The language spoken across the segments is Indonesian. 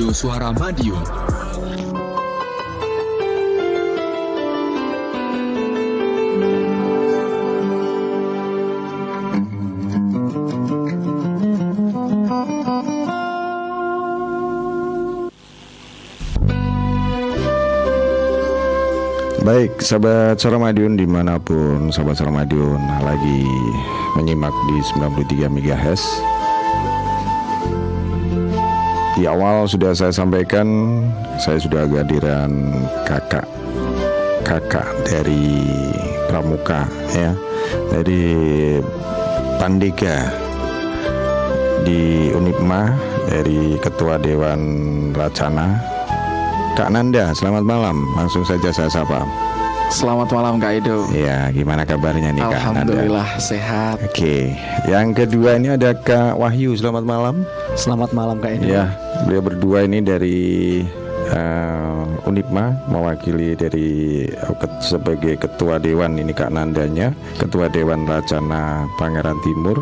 Radio Suara Madiun. Baik, sahabat Suara Madiun di mana pun sahabat Suara Madiun lagi menyimak di 93 MHz di awal sudah saya sampaikan, saya sudah kehadiran kakak kakak dari Pramuka ya. Dari Pandega. Di Unipma dari Ketua Dewan Racana. Kak Nanda selamat malam. Langsung saja saya sapa. Selamat malam Kak Edo. Ya gimana kabarnya nih Kak Nanda? Alhamdulillah sehat. Oke. Yang kedua ini ada Kak Wahyu selamat malam. Selamat malam Kak ini. Ya, beliau berdua ini dari uh, Unipma mewakili dari sebagai ketua dewan ini Kak Nandanya, ketua dewan Racana Pangeran Timur,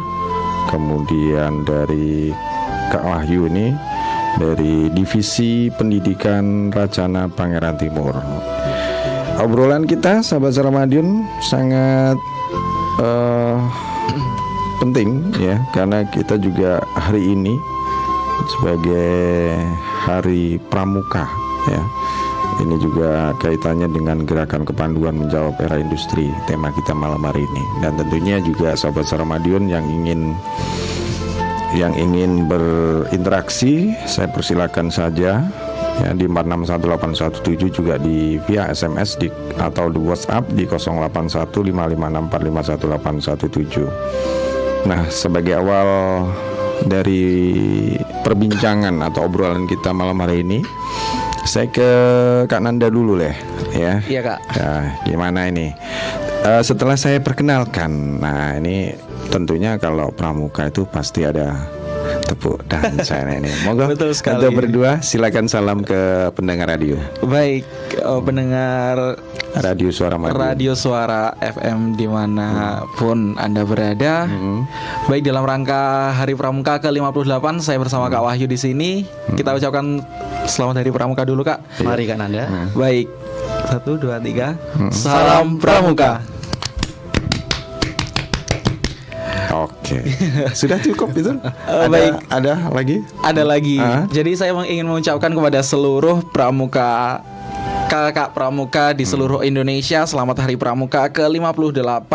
kemudian dari Kak Wahyu ini dari divisi pendidikan Racana Pangeran Timur. Obrolan kita sahabat Madiun sangat uh, penting ya karena kita juga hari ini sebagai Hari Pramuka ya. Ini juga kaitannya dengan gerakan kepanduan menjawab era industri tema kita malam hari ini dan tentunya juga sahabat Saramadion yang ingin yang ingin berinteraksi saya persilakan saja ya di 461817 juga di via SMS di atau di WhatsApp di 081551511817. Nah, sebagai awal dari perbincangan atau obrolan kita malam hari ini, saya ke Kak Nanda dulu deh, ya. Iya kak. Ya, gimana ini? Eh, setelah saya perkenalkan, nah ini tentunya kalau pramuka itu pasti ada tepuk dan saya ini. Monggo Betul sekali. untuk berdua silakan salam ke pendengar radio. Baik eh, pendengar Radio Suara Madiun. radio suara FM di mana pun anda berada. Baik dalam rangka Hari Pramuka ke-58 saya bersama Kak Wahyu di sini. Kita ucapkan selamat Hari Pramuka dulu kak. Mari Kak Nanda. Baik satu dua tiga. Salam Pramuka. Oke. Sudah cukup itu? ada, baik. Ada lagi? Ada lagi. Ah. Jadi saya ingin mengucapkan kepada seluruh pramuka kakak pramuka di seluruh Indonesia selamat Hari Pramuka ke-58.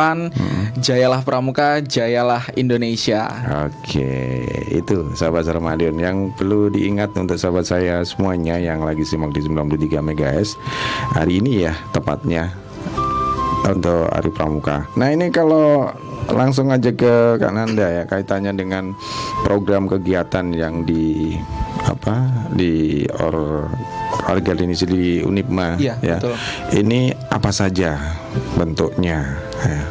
Jayalah pramuka, jayalah Indonesia. Oke, itu sahabat Sarmadion yang perlu diingat untuk sahabat saya semuanya yang lagi simak di 93 MHz hari ini ya tepatnya untuk Hari Pramuka. Nah ini kalau langsung aja ke Kak Nanda ya kaitannya dengan program kegiatan yang di apa di or organisasi di Unipma Iya, ya. betul. Ini apa saja bentuknya? Ya.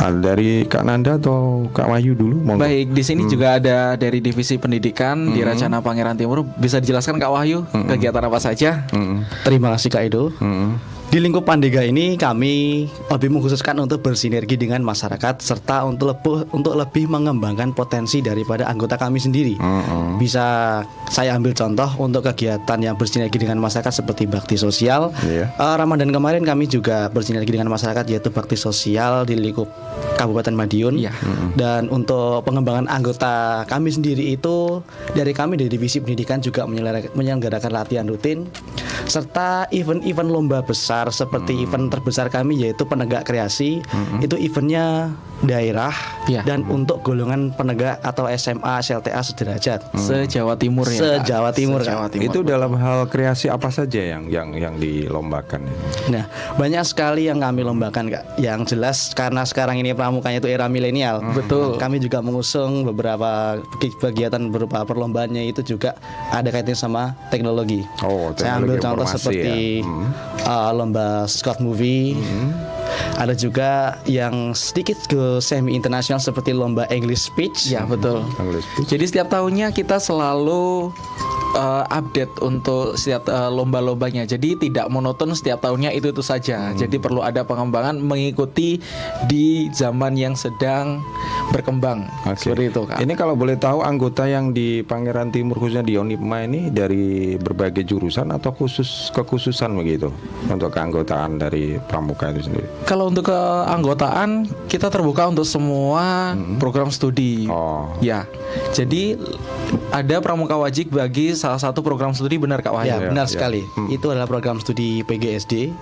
Dari Kak Nanda atau Kak Wahyu dulu? Monggo. Baik, di sini juga ada dari divisi pendidikan di Racana Pangeran Timur. Bisa dijelaskan Kak Wahyu kegiatan apa saja? Mm-mm. Terima kasih Kak Edo. Mm-mm. Di lingkup Pandega ini kami lebih mengkhususkan untuk bersinergi dengan masyarakat serta untuk lebih untuk lebih mengembangkan potensi daripada anggota kami sendiri. Mm-mm. Bisa saya ambil contoh untuk kegiatan yang bersinergi dengan masyarakat seperti bakti sosial. Iya. Eh, Ramadan kemarin kami juga bersinergi dengan masyarakat yaitu bakti sosial di lingkup Kabupaten Madiun. Iya. Dan untuk pengembangan anggota kami sendiri itu dari kami dari divisi pendidikan juga menyelenggarakan latihan rutin serta event-event lomba besar seperti event terbesar kami yaitu penegak kreasi. Itu eventnya daerah Iya. dan untuk golongan penegak atau SMA SLTA sederajat Se-Jawa Timur ya. Kak? Se-Jawa Timur, Timur. Itu dalam hal kreasi apa saja yang yang yang dilombakan? Nah, banyak sekali yang kami lombakan, Kak. Yang jelas karena sekarang ini pramukanya itu era milenial. Betul. Kami juga mengusung beberapa kegi- kegiatan berupa perlombaannya itu juga ada kaitannya sama teknologi. Oh, Saya ambil teknologi contoh seperti ya. Hmm. uh, lomba Scott Movie. Ada juga yang sedikit ke semi internasional seperti lomba English Speech. Ya betul. English Jadi setiap tahunnya kita selalu uh, update untuk setiap uh, lomba-lombanya. Jadi tidak monoton setiap tahunnya itu itu saja. Jadi perlu ada pengembangan mengikuti di zaman yang sedang berkembang. Oke. Seperti itu, Kak. Ini kalau boleh tahu anggota yang di Pangeran Timur khususnya di Onipma ini dari berbagai jurusan atau khusus kekhususan begitu untuk keanggotaan dari pramuka itu sendiri. Kalau untuk keanggotaan kita terbuka untuk semua program studi. Oh. Ya. Jadi ada pramuka wajib bagi salah satu program studi benar Kak Wahyu. Ya, benar ya. sekali. Itu adalah program studi PGSD.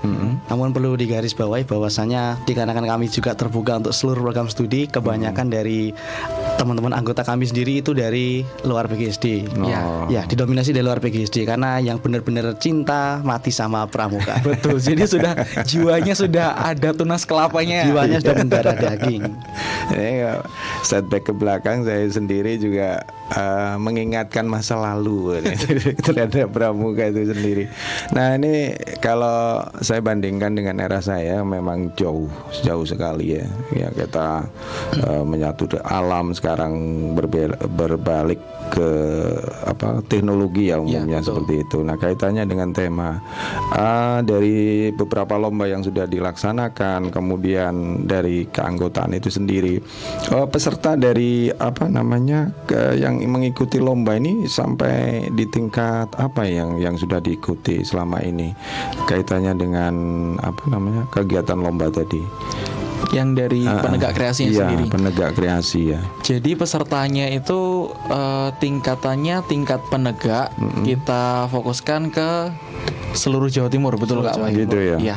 Namun perlu digarisbawahi bahwasanya dikarenakan kami juga terbuka untuk seluruh program studi, kebanyakan dari teman-teman anggota kami sendiri itu dari luar PGSD. Ya. Ya, didominasi dari luar PGSD karena yang benar-benar cinta mati sama pramuka. Betul. Jadi sudah jiwanya sudah ada tunas kelapanya. Jiwanya sudah mendarah daging. Ini ya, setback ke belakang saya sendiri juga eh, mengingatkan masa lalu terhadap pramuka itu sendiri. Nah ini kalau saya bandingkan dengan era saya memang jauh jauh sekali ya. Ya kita eh, menyatu alam sekarang berbalik ke apa teknologi ya umumnya betul. seperti itu. Nah kaitannya dengan tema ah, dari beberapa lomba yang sudah dilaksanakan, kemudian dari keanggotaan itu sendiri, Eh, peserta dari apa namanya ke, yang mengikuti lomba ini sampai di tingkat apa yang yang sudah diikuti selama ini kaitannya dengan apa namanya kegiatan lomba tadi. Yang dari Ah, penegak kreasinya iya, sendiri. penegak kreasi ya. Jadi pesertanya itu eh, tingkatannya tingkat penegak kita fokuskan ke seluruh Jawa Timur betul Kak Wahyu? Gitu ya? Iya.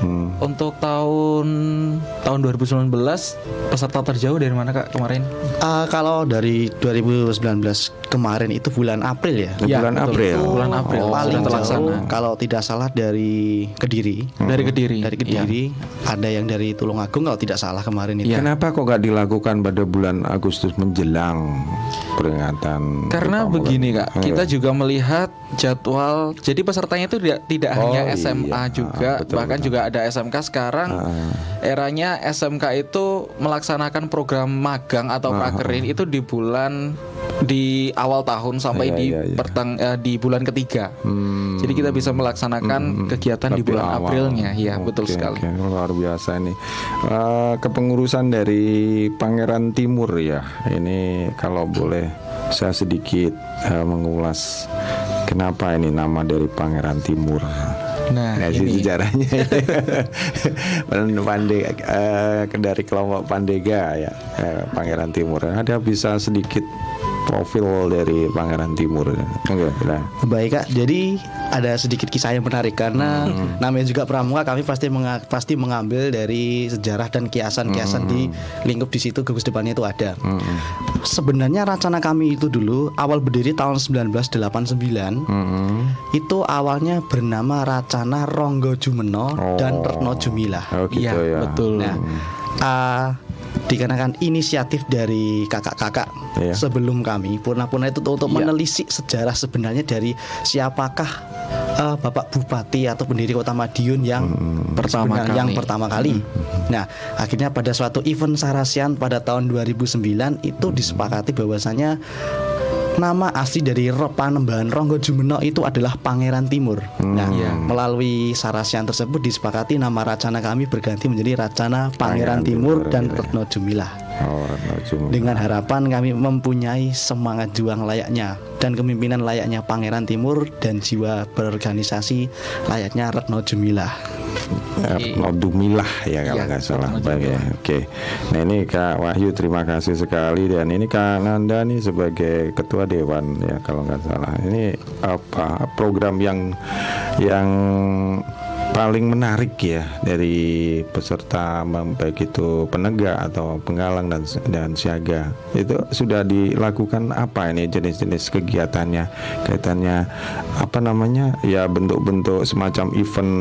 Hmm. Untuk tahun tahun 2019 peserta terjauh dari mana Kak kemarin? Ah, kalau dari 2019 kemarin itu bulan April ya. Iya, bulan betul. April. Bulan April. Oh, paling sudah terlaksana. kalau tidak salah dari Kediri. Dari Kediri. Dari. Kediri, ada yang dari Tulungagung kalau tidak salah kemarin itu. Iya. Kenapa kok nggak dilakukan pada bulan Agustus menjelang peringatan? Karena Pramuka? begini kak, Oh, kita juga melihat jadwal. Jadi pesertanya itu tidak tidak Oh, hanya iya. SMA juga, Betul, bahkan betul. juga ada SMK sekarang. Ah. Eranya SMK itu melaksanakan program magang atau prakerin itu di bulan di awal tahun sampai Iya, di iya, iya. perteng eh, di bulan ketiga. Hmm. Jadi kita bisa melaksanakan kegiatan di Lebih bulan awal. Aprilnya, ya betul Oke, sekali. oke. luar biasa ini. Eh, kepengurusan dari Pangeran Timur ya. Ini kalau boleh saya sedikit eh, mengulas kenapa ini nama dari Pangeran Timur. Nah, Nah, ini sejarahnya Pandega eh, dari kelompok Pandega ya eh, Pangeran Timur. Ada bisa sedikit profil dari Pangeran Timur. Oke, silakan. Baik kak, jadi ada sedikit kisah yang menarik karena namanya juga pramuka kami pasti menga- pasti mengambil dari sejarah dan kiasan-kiasan di lingkup di situ gugus depannya itu ada. Sebenarnya rencana kami itu dulu awal berdiri tahun 1989 Hmm. itu awalnya bernama Racana Ronggo Jumeno dan Oh. Retno Jumilah. Oh gitu Iya, ya. betul. Nah, ah, dikarenakan inisiatif dari kakak-kakak Iya. sebelum kami purna-purna itu untuk menelisik sejarah sebenarnya dari siapakah ah, Bapak Bupati atau pendiri Kota Madiun yang Pertama sebenarnya- yang kali. pertama kali. Nah, akhirnya pada suatu event Sarasian pada tahun 2009 itu disepakati bahwasanya Nama asli dari Ro- Panembahan Ronggo Jumeno itu adalah Pangeran Timur. Nah, Iya. melalui sarasian tersebut disepakati nama racana kami berganti menjadi Racana Pangeran Pangeran, Timur, Timur, dan iya. Retno Jumilah. Oh, Jumilah. Dengan harapan kami mempunyai semangat juang layaknya dan kepemimpinan layaknya Pangeran Timur dan jiwa berorganisasi layaknya Retno Jumilah. Retno Dumilah ya kalau Iya, nggak salah Retno Baik ya. Oke. Nah ini Kak Wahyu terima kasih sekali dan ini Kak Nanda nih sebagai ketua dewan ya kalau nggak salah. Ini apa program yang yang paling menarik ya dari peserta baik itu penegak atau penggalang dan dan siaga. Itu sudah dilakukan apa ini jenis-jenis kegiatannya? Kaitannya apa namanya? Ya bentuk-bentuk semacam event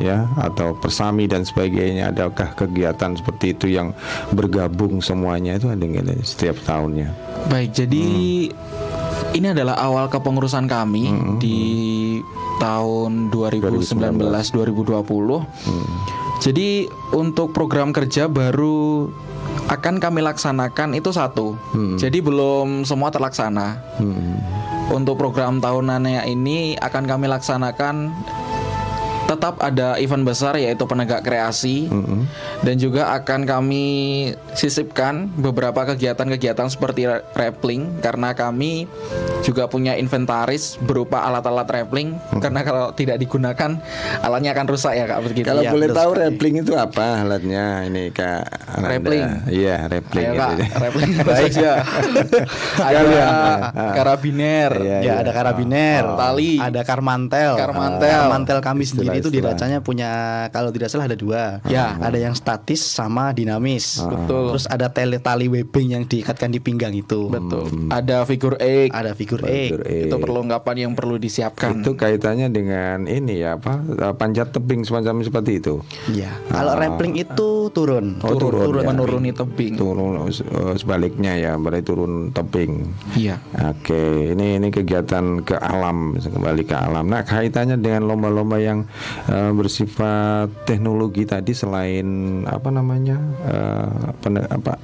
ya atau persami dan sebagainya. Adakah kegiatan seperti itu yang bergabung semuanya itu ada nggak setiap tahunnya? Baik, jadi ini adalah awal kepengurusan kami di tahun 2019-2020. Jadi untuk program kerja baru akan kami laksanakan itu satu. Jadi belum semua terlaksana. Untuk program tahunannya ini akan kami laksanakan tetap ada event besar yaitu penegak kreasi. Dan juga akan kami sisipkan beberapa kegiatan-kegiatan seperti ra- rappling karena kami juga punya inventaris berupa alat-alat rappling karena kalau tidak digunakan alatnya akan rusak ya kak begitu kalau Iya, boleh tahu sekali. rappling itu apa alatnya ini kak? Rappling. iya rappling Ayo kak. gitu. rappling apa saja ada Kalian. karabiner. Iya, Ya ada karabiner, Tali. ada karmantel, Karmantel. Karmantel kami sendiri itu di Istilah-istilah. racanya punya kalau tidak salah ada dua. Ya. Ada yang statis sama dinamis. Betul. Terus ada tali tali webbing yang diikatkan di pinggang itu. betul ada figur X Ada figur Figur E. E. itu perlengkapan yang perlu disiapkan Itu kaitannya dengan ini ya apa eh, panjat tebing semacam seperti itu. Iya. Kalau rappling itu turun. Oh, turun, turun ya. menuruni tebing Turun eh, sebaliknya ya, berarti turun tebing. iya Oke, ini ini kegiatan ke alam, kembali ke alam. Nah, kaitannya dengan lomba-lomba yang eh, bersifat teknologi tadi selain apa namanya eh, pene- apa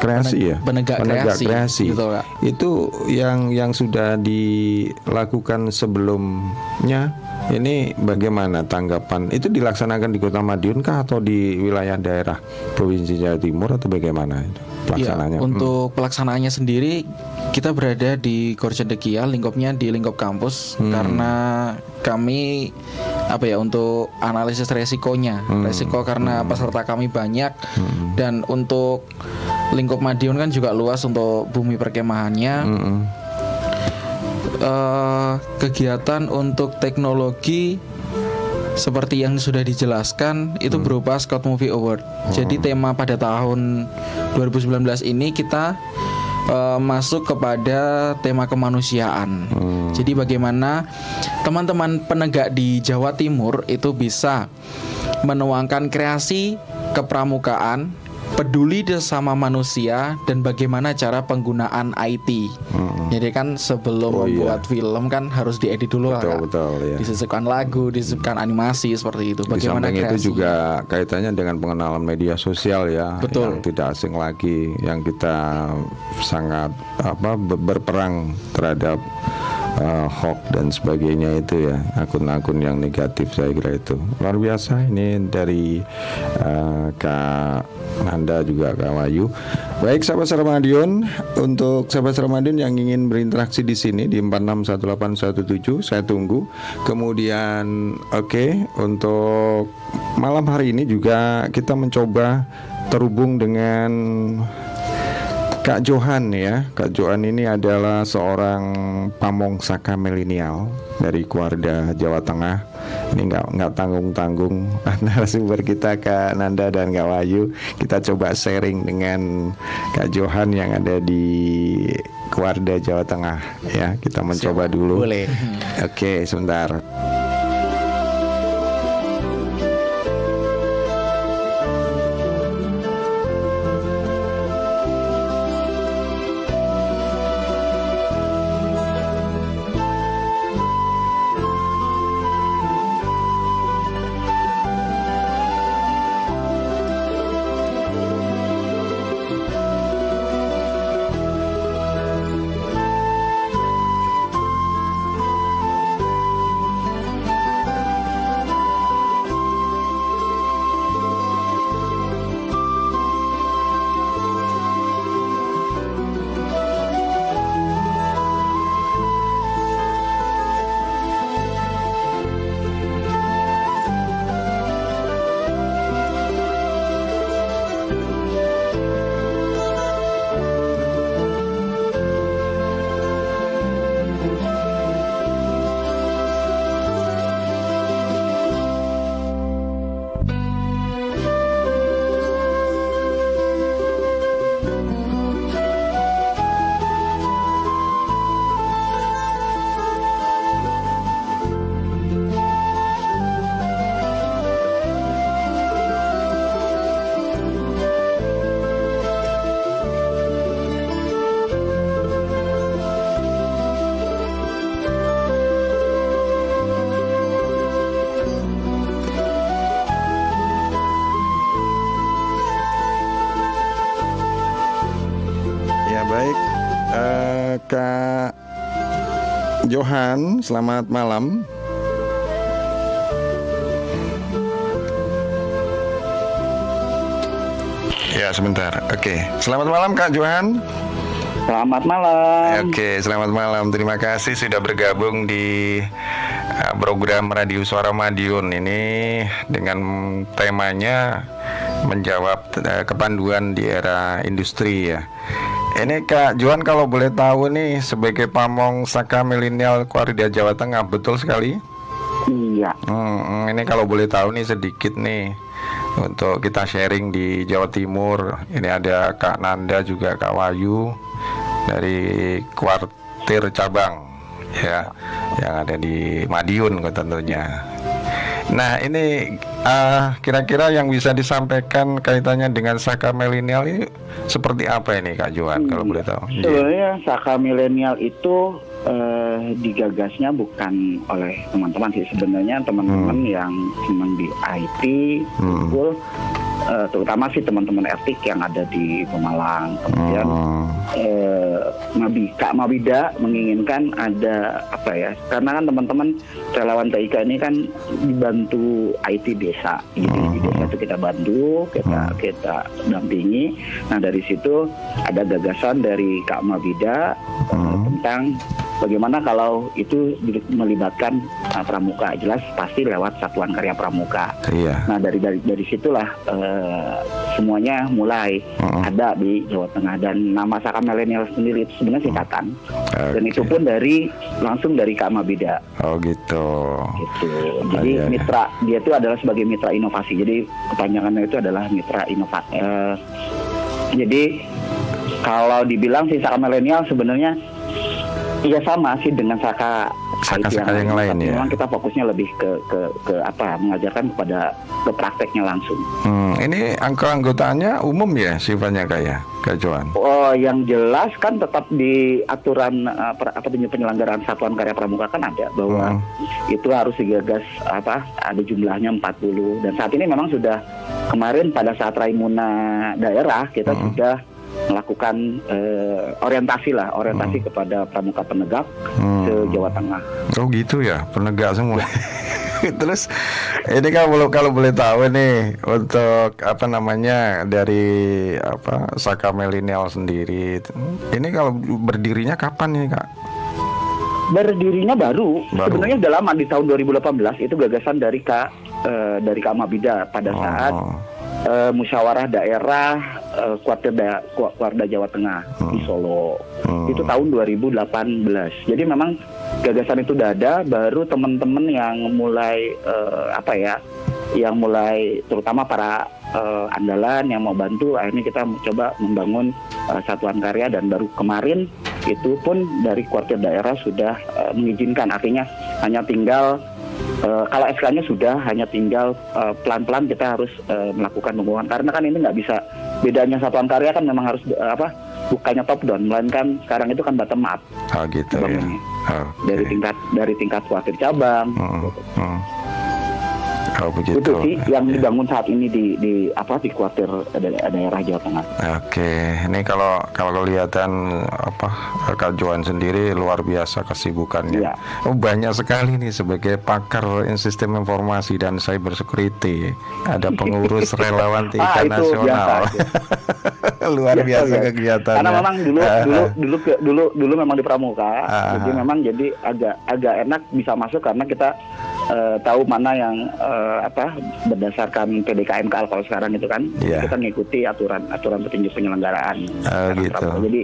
kreasi ya, penegak kreasi, kreasi. gitu. Itu yang yang sudah dilakukan sebelumnya. Ini bagaimana tanggapan? Itu dilaksanakan di Kota Madiun kah atau di wilayah daerah Provinsi Jawa Timur atau bagaimana itu pelaksananya? Iya, untuk pelaksanaannya sendiri kita berada di Gor Cendekia, lingkupnya di lingkup kampus Hmm. karena kami apa ya untuk analisis resikonya resiko karena peserta kami banyak dan untuk lingkup Madiun kan juga luas untuk bumi perkemahannya Mm-mm. eh, kegiatan untuk teknologi seperti yang sudah dijelaskan itu berupa Scott Movie Award. Jadi tema pada tahun 2019 ini kita eh, masuk kepada tema kemanusiaan. Jadi bagaimana teman-teman penegak di Jawa Timur itu bisa menuangkan kreasi kepramukaan, peduli sama manusia dan bagaimana cara penggunaan IT. Jadi kan sebelum Oh, iya. membuat film kan harus diedit dulu lah, Betul, Kak. betul, ya. Disisipkan lagu, disisipkan animasi seperti itu. Di Bagaimana samping itu juga kaitannya dengan pengenalan media sosial ya, Betul. yang tidak asing lagi, yang kita sangat apa ber- berperang terhadap uh, hoax dan sebagainya itu ya, akun-akun yang negatif saya kira itu luar biasa. Ini dari uh, Kak Nanda juga Kak Wayu. Baik sahabat Ramadion, untuk sahabat Ramadion yang ingin berinteraksi di sini di 461817 saya tunggu. Kemudian oke untuk malam hari ini juga kita mencoba terhubung dengan Kak Johan ya. Kak Johan ini adalah seorang pamong saka milenial dari Kuarda Jawa Tengah. Ini nggak nggak tanggung tanggung narasumber kita Kak Nanda dan Kak Wayu. Kita coba sharing dengan Kak Johan yang ada di Kuarda Jawa Tengah ya. Kita mencoba dulu. Boleh. Oke, sebentar. Selamat malam. Ya sebentar, oke. Selamat malam Kak Johan. Selamat malam. Oke, selamat malam. Terima kasih sudah bergabung di uh, program Radio Suara Madiun ini dengan temanya menjawab uh, kepanduan di era industri ya. Ini Kak Johan kalau boleh tahu nih sebagai pamong Saka Milenial Kuarda Jawa Tengah betul sekali? Iya. Hmm, ini kalau boleh tahu nih sedikit nih untuk kita sharing di Jawa Timur. Ini ada Kak Nanda juga Kak Wayu dari kuartir cabang ya yang ada di Madiun tentunya. Nah ini ah, kira-kira yang bisa disampaikan kaitannya dengan Saka Milenial ini seperti apa ini Kak Johan kalau boleh tahu? Iya. Sebenarnya Saka milenial itu eh, digagasnya bukan oleh teman-teman sih sebenarnya teman-teman yang senang di IT, Hmm. Google, eh, terutama sih teman-teman etik yang ada di Pemalang. Kemudian Hmm. eh, Mabi, Kak Mabida menginginkan ada apa ya? Karena kan teman-teman relawan TIK ini kan dibantu IT desa. Jadi di desa itu kita bantu, kita kita dampingi. Nah dari situ ada gagasan dari Kak Mabida eh, tentang bagaimana kalau itu melibatkan uh, pramuka jelas pasti lewat satuan karya pramuka Iya. Nah dari dari dari situlah eh, semuanya mulai Mm. ada di Jawa Tengah dan nama Saka Milenial sendiri itu sebenarnya singkatan dan Oke. itu pun dari langsung dari Kak Mabida Oh gitu. gitu. Ah, Jadi iya, iya. mitra dia itu adalah sebagai mitra inovasi. Jadi kepanjangannya itu adalah mitra inovasi. Eh, jadi kalau dibilang si Saka Milenial sebenarnya Iya sama sih dengan Saka Saka-saka IT yang lain, ya. Memang kita fokusnya lebih ke ke ke apa mengajarkan kepada ke prakteknya langsung. Hmm, ini angka anggotanya umum ya sifatnya kayak Kak Johan. Oh, yang jelas kan tetap di aturan uh, per- apa penyelenggaraan Satuan Karya Pramuka kan ada bahwa Hmm. itu harus digagas apa ada jumlahnya 40 dan saat ini memang sudah kemarin pada saat Raimuna daerah kita Hmm. sudah melakukan eh, orientasi lah orientasi kepada pramuka penegak Hmm. se Jawa Tengah. Oh gitu ya, penegak semua. Terus ini kan kalau kalau boleh tahu nih untuk apa namanya dari apa Saka Milenial sendiri. Ini kalau berdirinya kapan nih Kak? Berdirinya baru, Baru. sebenarnya sudah lama di tahun 2018 itu gagasan dari Kak eh, dari Kak Mabida pada saat Eh, musyawarah daerah eh, Kuarda Ku- Kuarda Jawa Tengah di Solo. Hmm. Itu tahun 2018. Jadi memang gagasan itu udah ada, baru teman-teman yang mulai eh, apa ya, yang mulai terutama para eh, andalan yang mau bantu, akhirnya kita coba membangun eh, satuan karya dan baru kemarin itu pun dari kuartir daerah sudah eh, mengizinkan, artinya hanya tinggal Eh, kalau SK-nya sudah hanya tinggal eh, pelan-pelan kita harus eh, melakukan pembuangan karena kan ini nggak bisa bedanya satuan karya kan memang harus eh, apa bukannya top down melainkan sekarang itu kan bottom up Oh gitu ya. Bangunnya. Oke. dari tingkat dari tingkat kuartir cabang. Oh itu begitu. sih yang Ya. dibangun saat ini di di apa di kuartir da- daerah Jawa Tengah Oke, ini kalau kalau kelihatan apa Kak Johan sendiri luar biasa kesibukannya. Iya. Oh banyak sekali nih sebagai pakar in sistem informasi dan cyber security. Ada pengurus relawan TIK Ah, itu nasional. luar Biasa, biasa kegiatannya. Karena memang dulu Ah, dulu ah. dulu ke- dulu dulu memang di pramuka, Ah. jadi memang jadi agak agak enak bisa masuk karena kita eh, tahu mana yang eh, apa berdasarkan PDKM kalau sekarang itu kan Iya. kita mengikuti aturan aturan petunjuk penyelenggaraan. Sekarang gitu. Jadi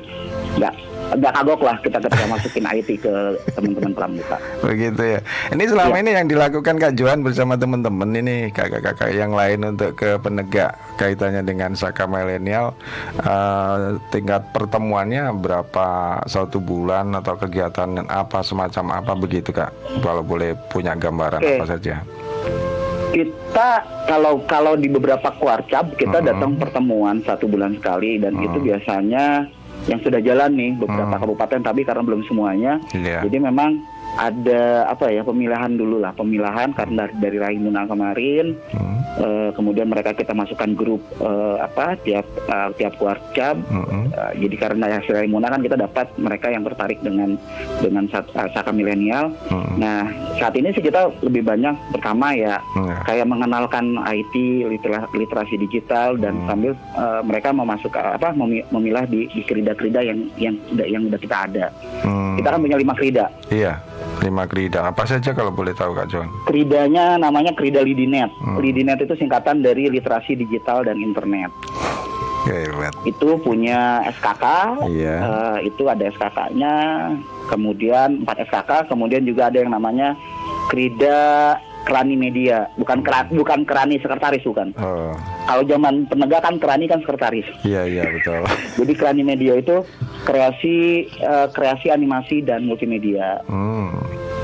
nggak nggak kagok lah kita ketika masukin IT ke teman-teman pramuka. Begitu ya. Ini selama Ya. ini yang dilakukan Kak Johan bersama teman-teman ini kakak-kakak yang lain untuk ke penegak kaitannya dengan Saka Milenial eh, tingkat pertemuannya berapa satu bulan atau kegiatan apa semacam apa begitu Kak? Kalau boleh punya gambaran Oke. apa saja. Kita kalau kalau di beberapa kuarcap kita Mm-mm. datang pertemuan satu bulan sekali dan Mm. itu biasanya yang sudah jalan nih beberapa Mm. kabupaten tapi karena belum semuanya Iya. jadi memang ada apa ya pemilahan dulu lah pemilahan karena dari, dari Raimuna kemarin Hmm, eh, kemudian mereka kita masukkan grup eh, apa tiap eh, tiap kuarcap hmm, Eh, jadi karena hasil Raimuna kan kita dapat mereka yang tertarik dengan dengan eh, Saka milenial hmm, Nah, saat ini sih kita lebih banyak pertama ya hmm, kayak mengenalkan IT, litera- literasi digital dan Hmm. sambil eh, mereka memasuk apa memi- memilah di, di kerida-kerida yang yang yang udah kita ada. hmm. Kita kan punya lima kerida. Iya, lima kerida. Apa saja kalau boleh tahu Kak Johan? Keridanya namanya kerida Lidinet. Hmm. Lidinet itu singkatan dari literasi digital dan internet. Itu punya SKK. Iya. eh, itu ada SKK-nya. Kemudian 4 SKK. Kemudian juga ada yang namanya kerida Kerani Media. Bukan kera- bukan kerani sekretaris bukan. Oh, Kalau zaman penegakan kerani kan sekretaris. iya iya betul. Jadi Kerani Media itu kreasi eh, kreasi animasi dan multimedia. Hmm.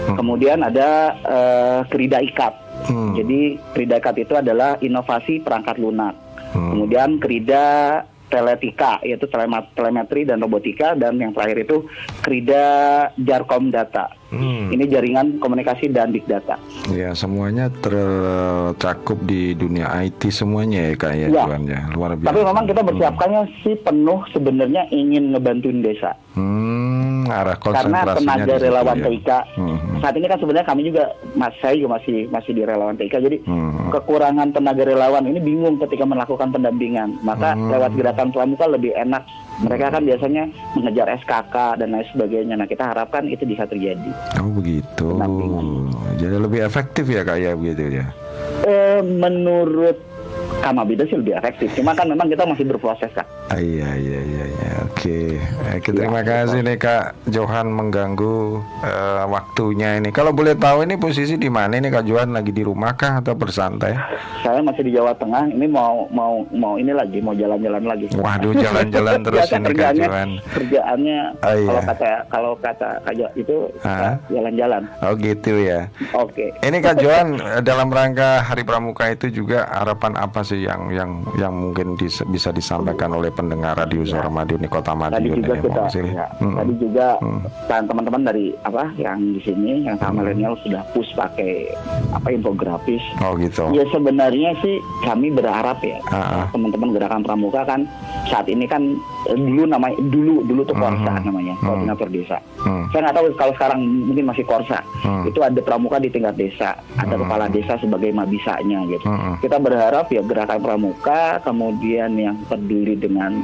Hmm. Kemudian ada eh, Kerida Ikat. Hmm. Jadi Kerida Ikat itu adalah inovasi perangkat lunak. Hmm. Kemudian Kerida Teletika yaitu telema- telemetri dan robotika dan yang terakhir itu Kerida Jarkom Data. Hmm. Ini jaringan komunikasi dan big data. Ya semuanya tercakup di dunia IT semuanya ya kak ya Ya. Ya luar biasa. Tapi memang kita bersiapkannya sih penuh sebenarnya ingin ngebantuin desa. Hmm, arah karena konsentrasinya tenaga di situ relawan ya. TIK Hmm. saat ini kan sebenarnya kami juga mas saya juga masih masih di relawan TIK jadi Hmm. kekurangan tenaga relawan ini bingung ketika melakukan pendampingan maka Hmm. lewat gerakan pramuka lebih enak Mereka kan biasanya mengejar SKK dan lain sebagainya. Nah kita harapkan itu bisa terjadi. Oh begitu. Pendampingan. Jadi lebih efektif ya kak ya begitu ya. Eh, menurut Kamabida sih lebih efektif. Cuma kan memang kita masih berproses kak. Ah, iya iya iya iya. Oke. Oke, terima kasih nih Kak Johan mengganggu eh, waktunya ini. Kalau boleh tahu ini posisi di mana ini Kak Johan lagi di rumah kah atau bersantai? Saya masih di Jawa Tengah. Ini mau mau mau ini lagi mau jalan-jalan lagi. Waduh jalan-jalan terus ini Kak kerjaannya, Johan. kerjaannya Oh, iya. kalau kata kalau kata Kak Jo itu Ah. jalan-jalan. Oh gitu ya. Oke. Ini Kak Johan eh, dalam rangka Hari Pramuka itu juga harapan apa sih yang yang yang mungkin dis- bisa disampaikan oleh pendengar Radio Suara Madiun di Kota Tadi Madiun juga ini kita, ya, Mm-mm. tadi juga Hmm. dan teman-teman dari apa yang di sini yang sama milenial sudah push pakai apa infografis. Oh gitu. Ya sebenarnya sih kami berharap ya ah. teman-teman gerakan pramuka kan saat ini kan eh, dulu namanya dulu dulu tuh Korsa Mhm. namanya Hmm. koordinator desa. Hmm. Saya nggak tahu kalau sekarang mungkin masih Korsa. Hmm. Itu ada pramuka di tingkat desa, ada Hmm. kepala desa sebagai mabisanya gitu. Hmm. Kita berharap ya gerakan pramuka kemudian yang peduli dengan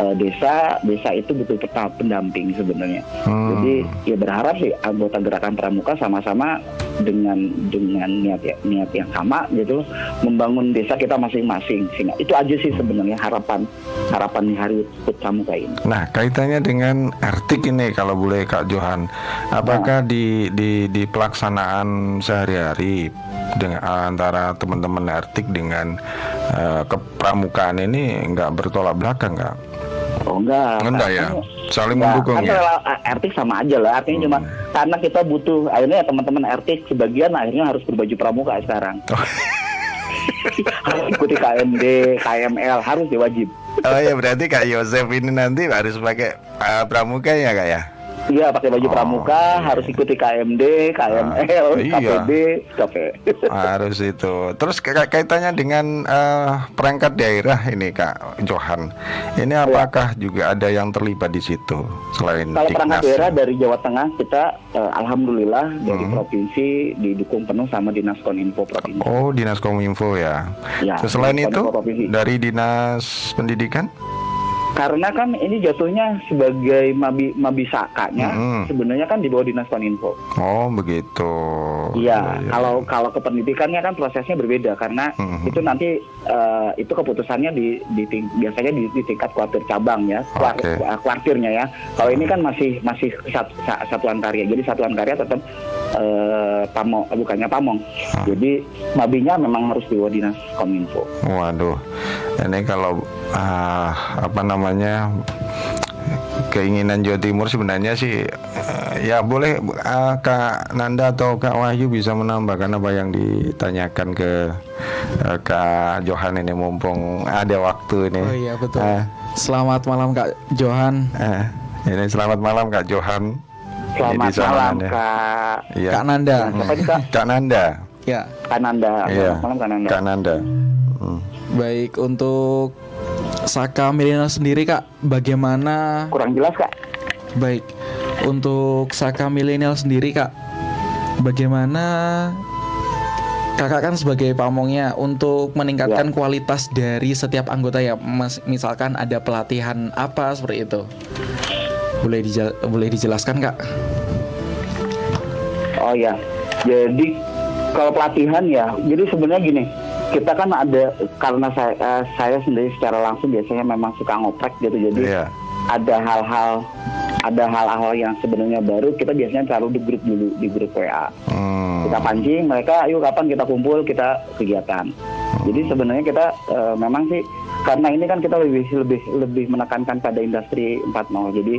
eh, desa, desa itu betul betul pendamping sebenarnya. Hmm. Jadi ya berharap sih anggota gerakan pramuka sama-sama dengan dengan niat ya- niat yang sama gitu membangun desa kita masing-masing. Sehingga itu aja sih sebenarnya harapan harapan di hari Hut Pramuka ini. Nah, kaitannya dengan artik ini kalau boleh Kak Johan, apakah di di di pelaksanaan sehari-hari dengan antara teman-teman artik dengan eh, kepramukaan ini nggak bertolak belakang nggak? Oh enggak. Enggak ya, saling enggak. mendukung Kan ya. kalau RT sama aja lah. Artinya cuma Hmm. karena kita butuh akhirnya ya teman-teman RT sebagian akhirnya harus berbaju pramuka sekarang. Oh. harus ikuti KMD, KML harus diwajib. Oh ya berarti Kak Yosef ini nanti harus pakai eh, pramuka ya Kak ya? Iya pakai baju Oh, pramuka, iya. harus ikuti KMD, KML, Ah, iya. KPD, KP. Harus itu. Terus ka- kaitannya dengan eh, perangkat daerah ini Kak Johan. Ini apakah juga ada yang terlibat di situ selain Kalau perangkat daerah dari Jawa Tengah kita eh, alhamdulillah dari Hmm. provinsi didukung penuh sama Dinas Kominfo provinsi. Oh, Dinas Kominfo ya. Ya, Terus selain Dinas itu dari Dinas Pendidikan? Karena kan ini jatuhnya sebagai mabi mabisakanya Mm-mm. sebenarnya kan di bawah Dinas Kominfo. Oh, begitu. Iya, kalau kalau ke pendidikannya kan prosesnya berbeda karena Mhm. itu nanti eh, itu keputusannya di, di ting- biasanya di, di tingkat kuartir cabang ya, eh, kuartirnya ya. Kalau ini kan masih masih sat- sa- satuan karya. Jadi satuan karya tetap eh, pamong bukannya pamong. Ah. Jadi mabinya memang harus di bawah Dinas Kominfo. Waduh. Ini kalau ah, apa namanya keinginan Jawa Timur sebenarnya sih eh, ya boleh ah, Kak Nanda atau Kak Wahyu bisa menambahkan apa yang ditanyakan ke eh, Kak Johan ini mumpung ada waktu ini. Oh iya betul. Ah, Selamat malam Kak Johan, eh, ini selamat malam Kak Johan. Ini Selamat sana malam Nanda. Kak Iya. Kak Nanda. Siapa nih, Kak? Kak Nanda. Ya, Kananda. Iya. Selamat malam Kananda. Kak Nanda. Hmm. baik untuk Saka milenial sendiri Kak, bagaimana Kurang jelas Kak. baik untuk Saka milenial sendiri Kak, bagaimana Kakak kan sebagai pamongnya untuk meningkatkan kualitas dari setiap anggota ya, Mas, misalkan ada pelatihan apa seperti itu. Boleh dijel- boleh dijelaskan Kak? Oh ya, jadi kalau pelatihan ya, jadi sebenarnya gini, kita kan ada karena saya eh, saya sendiri secara langsung biasanya memang suka ngoprek gitu, jadi Iya. ada hal-hal ada hal-hal yang sebenarnya baru kita biasanya taruh di grup dulu di grup WA. Hmm. Kita pancing mereka, ayo kapan kita kumpul kita kegiatan. Jadi sebenarnya kita eh, memang sih karena ini kan kita lebih lebih lebih menekankan pada industri 4.0. Jadi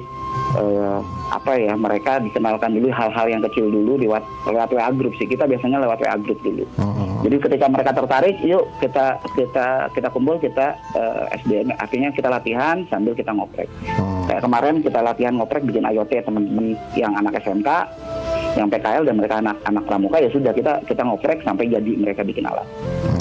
eh, apa ya mereka dikenalkan dulu hal-hal yang kecil dulu lewat lewat WA grup sih. Kita biasanya lewat WA grup dulu. Hmm. Jadi ketika mereka tertarik, yuk kita kita kita kumpul kita eh, SDM artinya kita latihan sambil kita ngoprek. Hmm. Kayak kemarin kita latihan ngoprek bikin IoT teman-teman yang anak SMK, yang PKL dan mereka anak anak pramuka ya sudah kita kita ngoprek sampai jadi mereka bikin alat.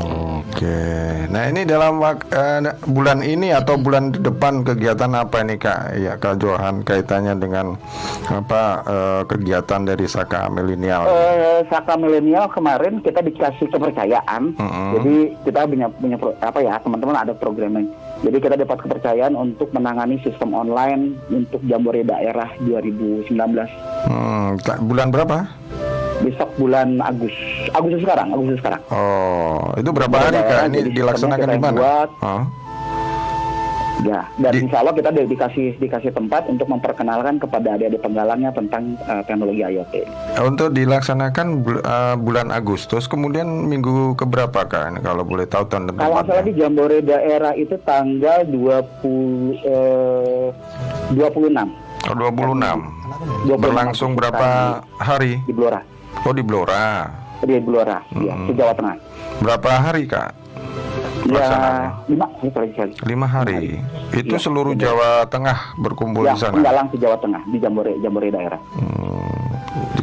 Oke. Oke. Nah ini dalam eh, bulan ini atau bulan depan kegiatan apa ini kak? Ya kak Johan kaitannya dengan apa eh, kegiatan dari Saka Milenial? Eh, Saka milenial kemarin kita dikasih kepercayaan, jadi kita punya punya pro- apa ya teman-teman ada programnya. Jadi kita dapat kepercayaan untuk menangani sistem online untuk Jambore daerah 2019 Hmm, bulan berapa? Besok bulan Agustus Agustus sekarang Agustus sekarang. Oh, itu berapa hari kak? Ini dilaksanakan di mana? buat. Oh, Ya, dan Di- insya Allah kita di- dikasih dikasih tempat untuk memperkenalkan kepada adik-adik penggalangnya tentang eh, teknologi IoT. untuk dilaksanakan bul- eh, bulan Agustus, kemudian minggu keberapa kak? Ini kalau boleh tahu tahun Kalau nggak salah di Jambore daerah itu tanggal 20 eh, 26 Oh, 26. 26 Berlangsung berapa hari? di Blora. Oh di Blora. Di Blora, ya, Hmm. di Jawa Tengah. Berapa hari kak? Ya, lima, sorry, sorry. Lima hari. Itu Iya. seluruh Jawa Tengah berkumpul Ya, di sana. penggalang di Jawa Tengah, di Jambore, Jambore daerah. Hmm,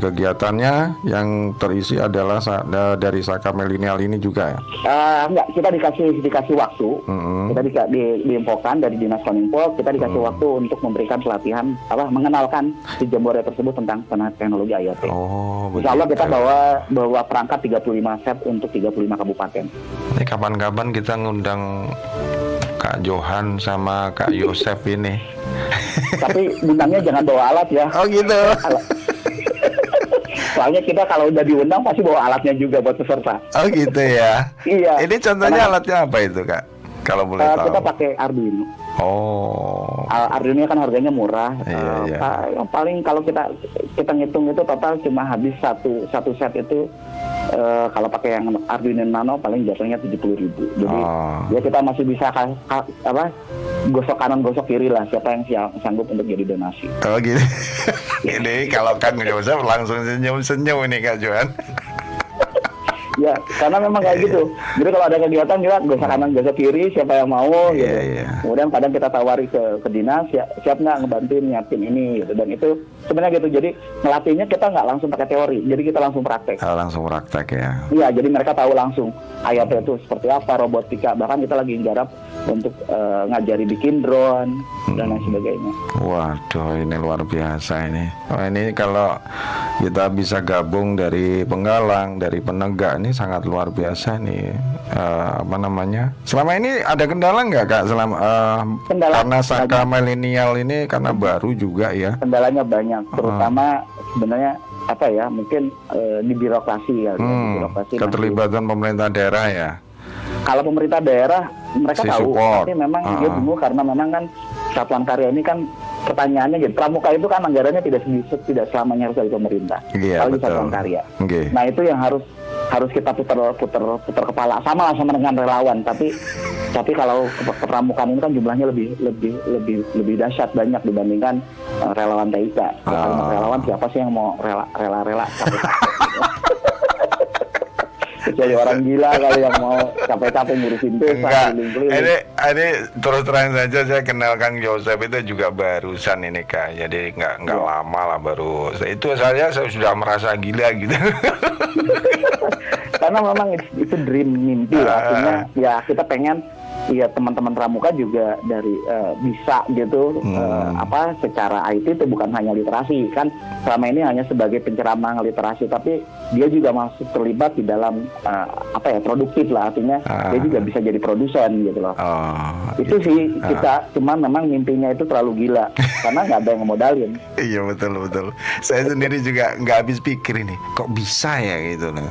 kegiatannya yang terisi adalah sa- dari Saka Milenial ini juga ya. Eh, enggak, kita dikasih dikasih waktu. Mm-mm. Kita di, di, diinfokan dari dinas kominfo, kita dikasih Hmm. waktu untuk memberikan pelatihan apa mengenalkan di Jambore tersebut tentang teknologi IoT. Oh, Insya Allah kita bawa bawa perangkat 35 set untuk 35 kabupaten. Ini kapan-kapan kita ngundang Kak Johan sama Kak Yosef ini. Tapi bintangnya jangan bawa alat ya. Oh gitu. Alat. Soalnya kita kalau udah diundang pasti bawa alatnya juga buat peserta. Oh gitu ya. Iya. Ini contohnya Karena- alatnya apa itu Kak? Kalau boleh Eh, tahu. kita pakai Arduino. Oh. Arduino kan harganya murah. Iya, pa- yang paling kalau kita kita ngitung itu total cuma habis satu satu set itu eh, kalau pakai yang Arduino Nano paling jatuhnya tujuh puluh ribu. Jadi Oh. ya kita masih bisa ka- ka- apa gosok kanan gosok kiri lah siapa yang siap, sanggup untuk jadi donasi. Oh gitu. Ini kalau Kang Yosef langsung senyum-senyum ini Kak Johan. Ya, karena memang kayak gitu. Jadi kalau ada kegiatan kita gosok kanan gosok kiri siapa yang mau Iya, gitu. iya. Kemudian kadang kita tawari ke ke dinas siap, siap nggak ngebantuin nyiapin ini gitu. Dan itu sebenarnya gitu. Jadi ngelatihnya kita nggak langsung pakai teori. Jadi kita langsung praktek. Ah, langsung praktek ya. Iya, jadi mereka tahu langsung IoT itu seperti apa, robotika. Bahkan kita lagi garap untuk eh, ngajari bikin drone dan lain sebagainya. Waduh, ini luar biasa ini. Oh, ini kalau kita bisa gabung dari penggalang, dari penegak ini sangat luar biasa nih. Eh, apa namanya? Selama ini ada kendala nggak kak? Selama eh, Kendala karena Saka milenial ini karena baru juga ya. Kendalanya banyak, terutama sebenarnya apa ya, mungkin eh, di birokrasi ya, di Hmm, birokrasi. masih- keterlibatan pemerintah daerah ya. Kalau pemerintah daerah mereka Si tahu, support. tapi memang dia Ah. bingung karena memang kan satuan karya ini kan pertanyaannya gitu. Pramuka itu kan anggarannya tidak sedikit, tidak selamanya harus dari pemerintah. Iya, Apalagi betul. satuan karya. Oke. Nah itu yang harus harus kita putar putar putar kepala sama lah sama dengan relawan. Tapi tapi kalau kepramukaan ini kan jumlahnya lebih lebih lebih lebih dahsyat banyak dibandingkan eh, relawan TIK. Kalau Ah. relawan siapa sih yang mau rela rela rela kecuali orang gila kali yang mau capek-capek ngurusin desa Enggak, ini ini terus terang saja saya kenal Kang Yosef itu juga barusan ini kak, jadi nggak nggak Iya. lama lah baru. Itu saya, saya sudah merasa gila gitu. karena memang itu, dream mimpi lah artinya ya kita pengen ya teman-teman pramuka juga dari eh, bisa gitu Hmm. eh, apa secara IT itu bukan hanya literasi kan selama ini hanya sebagai penceramah literasi tapi dia juga masuk terlibat di dalam eh, apa ya produktif lah artinya Ah. dia juga bisa jadi produsen gitu loh oh, itu gitu. sih Ah. kita cuman memang mimpinya itu terlalu gila karena nggak ada yang ngemodalin Iya betul betul. Saya sendiri juga nggak habis pikir ini, kok bisa ya gitu loh.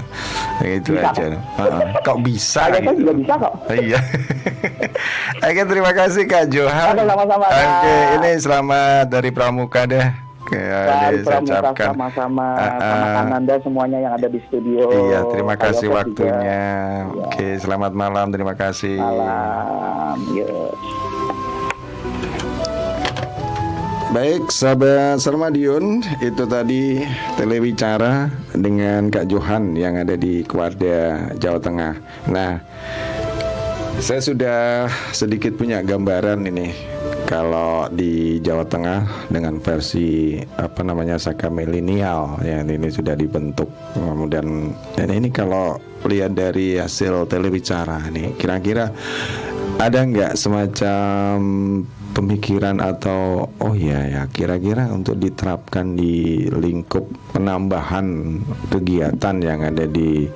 Itu Bisa. aja. Heeh. Kok bisa Saya gitu. juga bisa kok. Iya. Oke terima kasih Kak Johan. Oke, sama-sama. Oke ini selamat dari Pramuka deh. Oke, dari pramuka sama-sama Ah, ah. sama Ananda semuanya yang ada di studio Iya, terima kasih juga. waktunya. Iya. Oke, selamat malam. Terima kasih. malam yuk Baik, sahabat Sermadion, itu tadi telewicara dengan Kak Johan yang ada di Kuarda, Jawa Tengah. Nah, saya sudah sedikit punya gambaran ini. Kalau di Jawa Tengah dengan versi apa namanya Saka Milenial ya ini sudah dibentuk. Kemudian dan ini kalau lihat dari hasil telebicara nih kira-kira ada nggak semacam pemikiran atau oh ya ya kira-kira untuk diterapkan di lingkup penambahan kegiatan yang ada di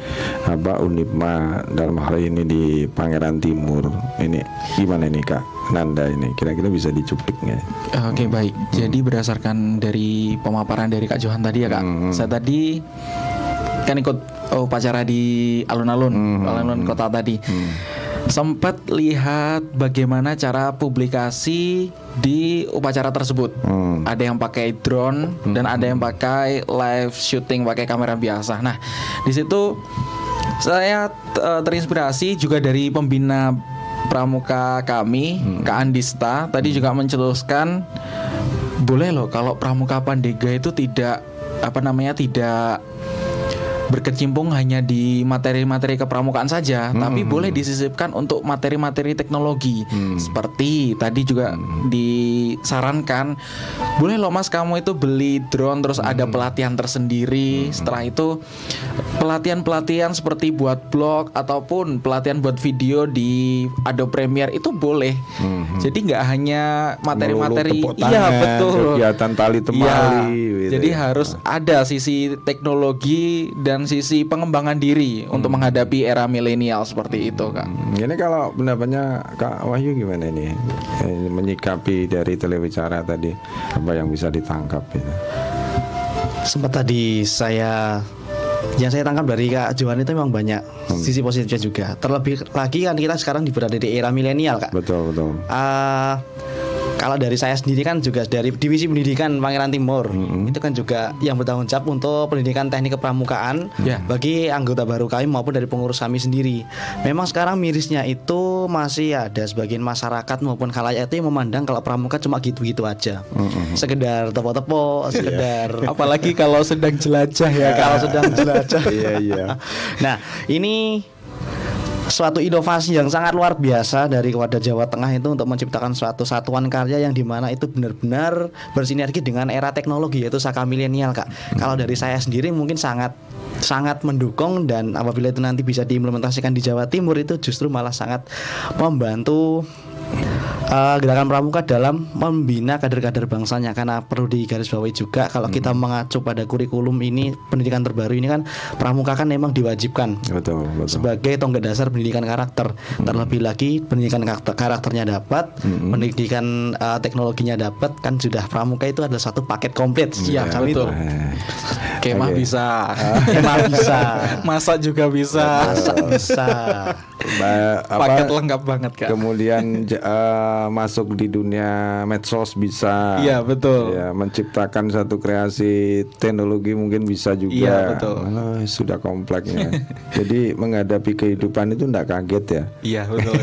apa Unipma dalam hal ini di Pangeran Timur ini gimana nih kak Nanda ini kira-kira bisa dicuplik nggak? Oke baik. Jadi berdasarkan dari pemaparan dari Kak Johan tadi ya Kak. Hmm. Saya tadi kan ikut upacara di alun-alun, alun-alun kota tadi. Sempat lihat bagaimana cara publikasi di upacara tersebut. Hmm. Ada yang pakai drone dan ada yang pakai live shooting pakai kamera biasa. Nah, di situ saya eh, terinspirasi juga dari pembina pramuka kami, Kak Andista, tadi juga mencetuskan boleh loh kalau pramuka Pandega itu tidak apa namanya tidak berkecimpung hanya di materi-materi kepramukaan saja, tapi boleh disisipkan untuk materi-materi teknologi. Seperti tadi juga disarankan, boleh loh Mas kamu itu beli drone terus ada pelatihan tersendiri. Setelah itu pelatihan-pelatihan seperti buat blog ataupun pelatihan buat video di Adobe Premiere itu boleh. Jadi nggak hanya materi-materi iya betul. kegiatan tali temali Iya, gitu jadi ya. harus ada sisi teknologi dan sisi pengembangan diri untuk menghadapi era milenial seperti itu kak. Hmm, Ini kalau pendapatnya Kak Wahyu gimana nih Eh, menyikapi dari telebicara tadi apa yang bisa ditangkap gitu? sempat tadi saya yang saya tangkap dari Kak Johan itu memang banyak sisi positifnya juga. Terlebih lagi kan kita sekarang berada di era milenial Kak. Betul betul. Ah, kalau dari saya sendiri kan juga dari divisi pendidikan Pangeran Timur itu kan juga yang bertanggung jawab untuk pendidikan teknik kepramukaan Ya. bagi anggota baru kami maupun dari pengurus kami sendiri. Memang sekarang mirisnya itu masih ada sebagian masyarakat maupun khalayak itu yang memandang kalau pramuka cuma gitu-gitu aja, sekedar tepok-tepok, sekedar Apalagi kalau sedang jelajah ya kalau sedang jelajah. Iya iya. Nah, ini suatu inovasi yang sangat luar biasa dari Wadah Jawa Tengah itu untuk menciptakan suatu satuan karya yang di mana itu benar-benar bersinergi dengan era teknologi yaitu Saka Milenial kak. Kalau dari saya sendiri mungkin sangat sangat mendukung dan apabila itu nanti bisa diimplementasikan di Jawa Timur itu justru malah sangat membantu eh, gerakan pramuka dalam membina kader-kader bangsanya karena perlu digarisbawahi juga kalau kita mengacu pada kurikulum ini pendidikan terbaru ini kan pramuka kan memang diwajibkan Betul betul. sebagai tonggak dasar pendidikan karakter. Terlebih lagi pendidikan karakter, karakternya dapat, pendidikan uh, teknologinya dapat, kan sudah pramuka itu adalah satu paket komplit. Iya, kami betul. itu. Kemah Oke. bisa, Emang bisa. masak juga bisa. Masak bisa. ba- apa, Paket lengkap banget kak. Kemudian eh, masuk di dunia medsos bisa. Iya, betul. Ya, menciptakan satu kreasi teknologi mungkin bisa juga. Iya, betul. Malah sudah kompleknya. Jadi menghadapi kehidupan itu tidak kaget ya. Iya betul.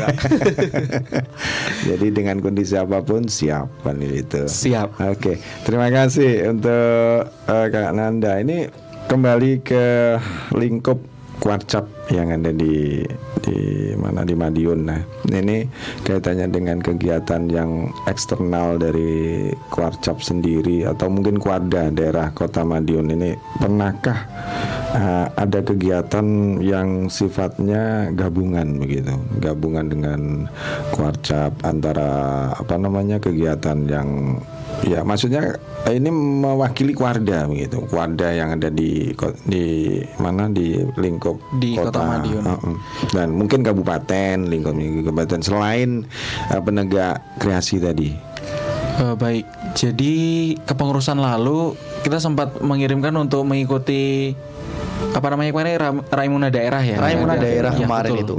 Jadi dengan kondisi apa pun siap kan itu. Siap. Oke, terima kasih untuk eh, Kak Nanda. Ini kembali ke lingkup Kuarcap yang ada di di mana di Madiun. Nah, ini kaitannya dengan kegiatan yang eksternal dari Kuarcap sendiri atau mungkin Kuarda daerah Kota Madiun ini pernahkah eh, ada kegiatan yang sifatnya gabungan begitu, gabungan dengan Kuarcap antara apa namanya kegiatan yang Ya, maksudnya ini mewakili Kuarda begitu. Kuarda yang ada di di mana di lingkup Di Kota Madiun. Heeh. Dan mungkin kabupaten, lingkup kabupaten selain eh, penegak kreasi tadi. Eh, baik, jadi kepengurusan lalu kita sempat mengirimkan untuk mengikuti apa namanya kemarin Ram- Raimuna daerah ya. Raimuna Ya, daerah ya, kemarin betul. itu.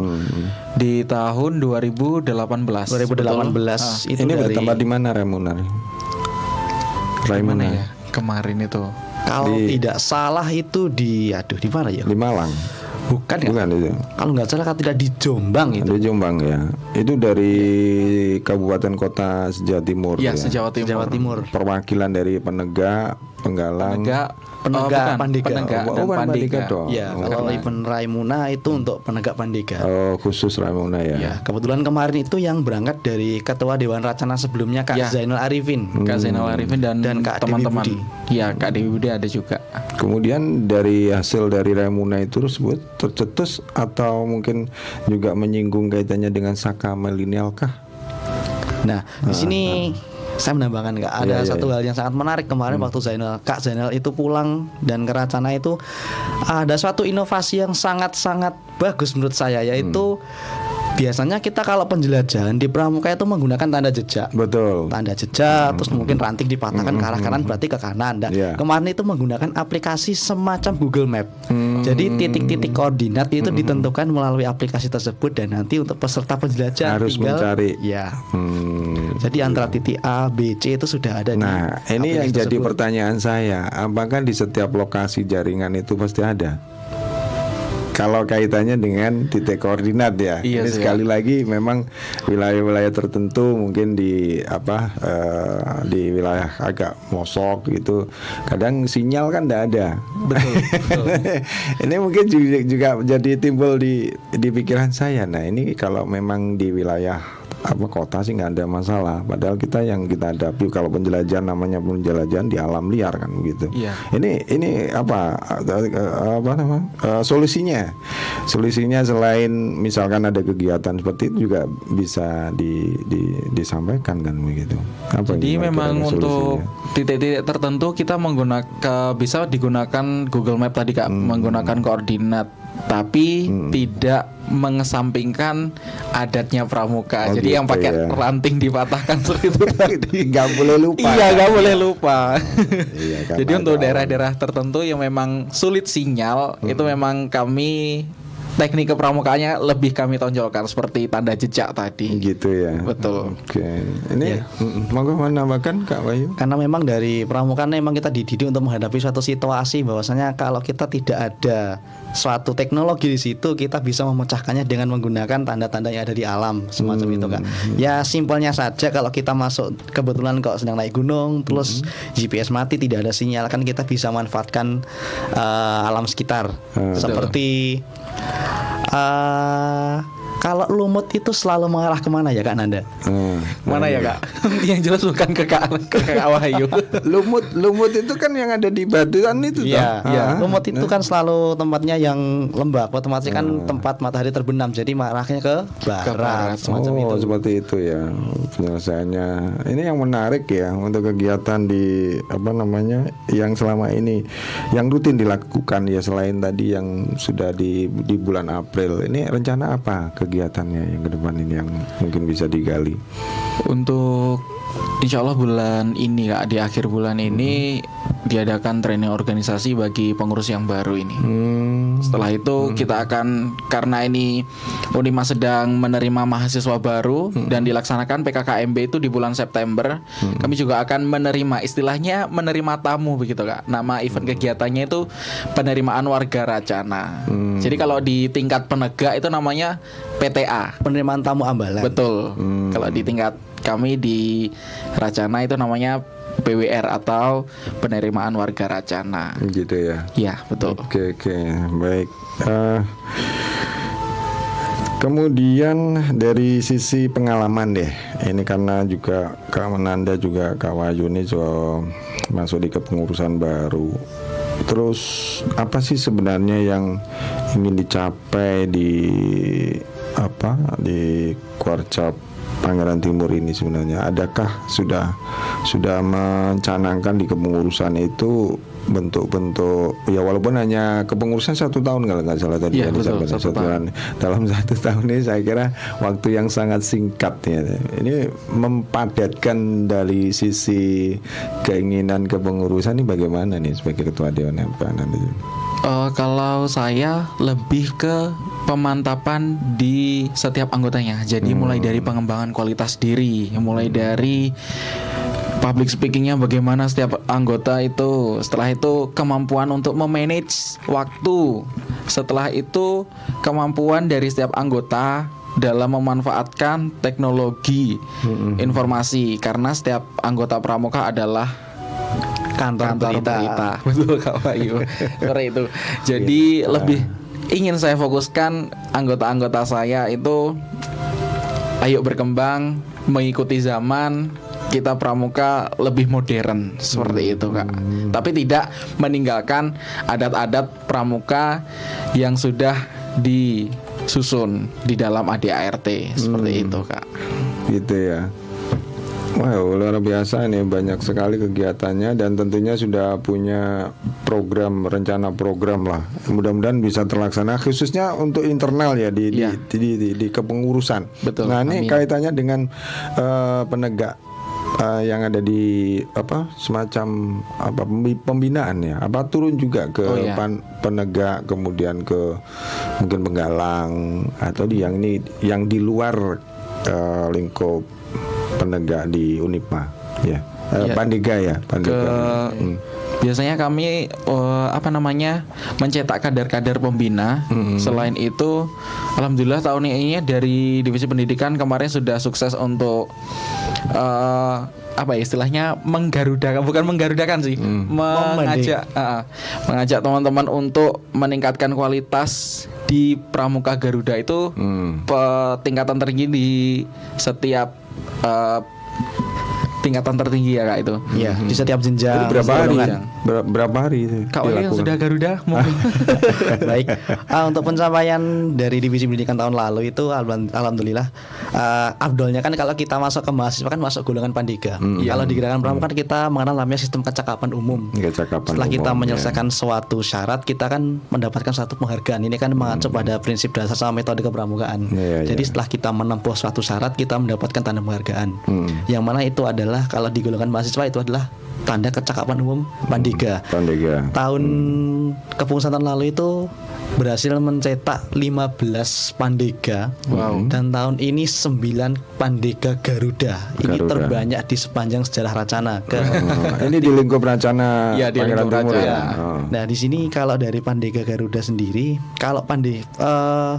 Di tahun 2018. 2018 Betul. itu ini dari bertempat di mana Raimuna? Mana Raimuna ya kemarin itu? kalau Di- tidak salah itu di aduh di mana ya? di Malang. Bukan ya? Bukan itu. Kalau nggak salah kan tidak di Jombang itu. Di Jombang ya. Itu dari kabupaten kota Sejawa Timur. Ya, ya. sejawa Timur. Jawa Timur. perwakilan dari penegak penggalang. penegak Penegak oh, bukan, Pandega. penegak Oh, dan Pandega pandega. dong. Ya, Oh. kalau event Raimuna itu untuk penegak Pandega. Oh, khusus Ramona ya. Ya, kebetulan kemarin itu yang berangkat dari Ketua Dewan Racana sebelumnya Kak Ya. Zainal Arifin. Kak Zainal Arifin dan, Dan Kak Dewi teman-teman. Budi. Iya, Kak Dewi Budi ada juga. Kemudian dari hasil dari Ramuna itu tersebut tercetus atau mungkin juga menyinggung kaitannya dengan saka milenial kah? Nah, di sini saya menambahkan Kak, ada Iya, iya, satu iya. hal yang sangat menarik kemarin waktu Zainal Kak Zainal itu pulang dan ke Racana itu ada suatu inovasi yang sangat-sangat bagus menurut saya yaitu biasanya kita kalau penjelajahan di pramuka itu menggunakan tanda jejak. Betul. Tanda jejak, terus mungkin ranting dipatahkan ke arah kanan berarti ke kanan. Iya. kemarin itu menggunakan aplikasi semacam Google Map. Jadi titik-titik koordinat itu ditentukan melalui aplikasi tersebut dan nanti untuk peserta penjelajahan Harus tinggal mencari. ya Hmm. jadi antara titik A, B, C itu sudah ada Nah, ini yang aplikasi jadi tersebut. pertanyaan saya, apakah di setiap lokasi jaringan itu pasti ada? Kalau kaitannya dengan titik koordinat ya, Iya ini sih, sekali lagi memang wilayah-wilayah tertentu mungkin di apa eh, di wilayah agak mosok gitu, kadang sinyal kan tidak ada. Betul. ini mungkin juga, juga jadi timbul di di pikiran saya. Nah ini kalau memang di wilayah apa kota sih nggak ada masalah. Padahal kita yang kita hadapi kalau penjelajahan namanya penjelajahan di alam liar kan gitu. Iya. Ini ini apa eh, apa nama eh, solusinya? Solusinya selain misalkan ada kegiatan seperti itu juga bisa di, di- disampaikan kan begitu. Apa Jadi memang untuk titik-titik tertentu kita menggunakan bisa digunakan Google Map tadi Kak, Hmm. menggunakan koordinat tapi tidak mengesampingkan adatnya pramuka. Oh, Jadi yang gitu pakai ya. ranting dipatahkan seperti itu tadi. nggak boleh lupa. Iya, nggak boleh lupa. Iya, Jadi untuk daerah-daerah tertentu yang memang sulit sinyal, Hmm. itu memang kami teknik kepramukaannya lebih kami tonjolkan seperti tanda jejak tadi. gitu ya. Betul. Oke. Ini mm, monggo menambahkan Kak Wahyu. karena memang dari pramuka memang kita dididik untuk menghadapi suatu situasi bahwasanya kalau kita tidak ada suatu teknologi di situ kita bisa memecahkannya dengan menggunakan tanda-tanda yang ada di alam semacam itu kak ya simpelnya saja kalau kita masuk kebetulan kok sedang naik gunung terus GPS mati tidak ada sinyal kan kita bisa manfaatkan eh, alam sekitar Hmm. seperti eh, kalau lumut itu selalu mengarah ke mana ya kak Nanda Hmm. Mana ya kak? yang jelas bukan ke kak, ke kak Wahyu. lumut lumut itu kan yang ada di batuan itu Iya, toh? iya. Ah. Lumut itu kan selalu tempatnya yang lembab, otomatis kan tempat matahari terbenam, jadi marahnya ke barat, barat, semacam oh, itu. seperti itu ya penyelesaiannya. Ini yang menarik ya untuk kegiatan di apa namanya yang selama ini yang rutin dilakukan ya selain tadi yang sudah di di bulan April. Ini rencana apa kegiatannya yang ke depan ini yang mungkin bisa digali? Untuk Insya Allah bulan ini kak di akhir bulan ini diadakan training organisasi bagi pengurus yang baru ini. Hmm. Setelah itu kita akan karena ini Unima sedang menerima mahasiswa baru dan dilaksanakan PKKMB itu di bulan September. Kami juga akan menerima istilahnya menerima tamu begitu kak. Nama event kegiatannya itu penerimaan warga Racana. Jadi kalau di tingkat penegak itu namanya PTA. Penerimaan tamu ambalan. Betul. Kalau di tingkat kami di Racana itu namanya PWR atau penerimaan warga Racana. Gitu ya. Ya, betul. Oke oke baik. Eh, kemudian dari sisi pengalaman deh, ini karena juga Kak Menanda juga Kak Wahyu ini juga masuk di kepengurusan baru. Terus apa sih sebenarnya yang ingin dicapai di apa di Kuarcap Pangeran Timur ini sebenarnya? Adakah sudah sudah mencanangkan di kepengurusan itu bentuk-bentuk ya walaupun hanya kepengurusan satu tahun kalau nggak salah tadi ya betul, disampaikan, satu tahun. dalam satu tahun ini saya kira waktu yang sangat singkat ya. Ini mempadatkan dari sisi keinginan kepengurusan ini bagaimana nih sebagai ketua dewan MPA nanti? Eh, kalau saya lebih ke pemantapan di setiap anggotanya. Jadi mulai dari pengembangan kualitas diri, mulai dari public speakingnya bagaimana setiap anggota itu. Setelah itu kemampuan untuk memanage waktu. Setelah itu kemampuan dari setiap anggota dalam memanfaatkan teknologi informasi karena setiap anggota pramuka adalah kantor, berita. Betul Kak Bayu. Seperti itu. Jadi lebih ingin saya fokuskan anggota-anggota saya itu ayo berkembang mengikuti zaman kita pramuka lebih modern seperti itu kak tapi tidak meninggalkan adat-adat pramuka yang sudah disusun di dalam ADART seperti itu kak gitu ya Wow, luar biasa ini banyak sekali kegiatannya dan tentunya sudah punya program rencana program lah. Mudah-mudahan bisa terlaksana khususnya untuk internal ya di Ya. di, di, di, di kepengurusan. Betul, Nah, ini amin. kaitannya dengan eh, penegak eh, yang ada di apa semacam apa pembi- pembinaan ya. Apa turun juga ke Oh, iya. pan- penegak kemudian ke mungkin penggalang atau di yang ini yang di luar eh, lingkup penegak di Unipma ya Eh, Ya. Pandega ya ke Pandega Hmm. biasanya kami eh, apa namanya mencetak kader-kader pembina. Selain itu, alhamdulillah tahun ini dari divisi pendidikan kemarin sudah sukses untuk eh, apa ya istilahnya menggarudakan bukan menggarudakan sih mengajak ah, ah, mengajak teman-teman untuk meningkatkan kualitas di pramuka Garuda itu Hmm. tingkatan tertinggi di setiap eh, tingkatan tertinggi ya kak itu Iya, di setiap jenjang. Itu berapa hari. Ber- berapa hari itu Kak Oli sudah Garuda mungkin Baik. Ah, untuk pencapaian dari divisi pendidikan tahun lalu itu alham- alhamdulillah ah, abdolnya kan kalau kita masuk ke mahasiswa kan masuk golongan pandega. Kalau di gerakan pramuka kan kita mengenal namanya sistem kecakapan umum. Kecakapan Setelah kita umum, ya. menyelesaikan suatu syarat, kita kan mendapatkan satu penghargaan. Ini kan mengacu pada prinsip dasar sama metode kepramukaan. Iya, Jadi iya. setelah kita menempuh suatu syarat, kita mendapatkan tanda penghargaan. Hmm. Yang mana itu adalah kalau di golongan mahasiswa itu adalah tanda kecakapan umum pandega Pandega tahun kepengurusan tahun lalu itu berhasil mencetak 15 pandega dan tahun ini 9 pandega Garuda. Ini Garuda. terbanyak di sepanjang sejarah Racana ke Oh, ini di lingkup Rancana Iya, di Pangeran lingkup Timur ya. Oh. Nah, di sini kalau dari Pandega Garuda sendiri, kalau Pande eh,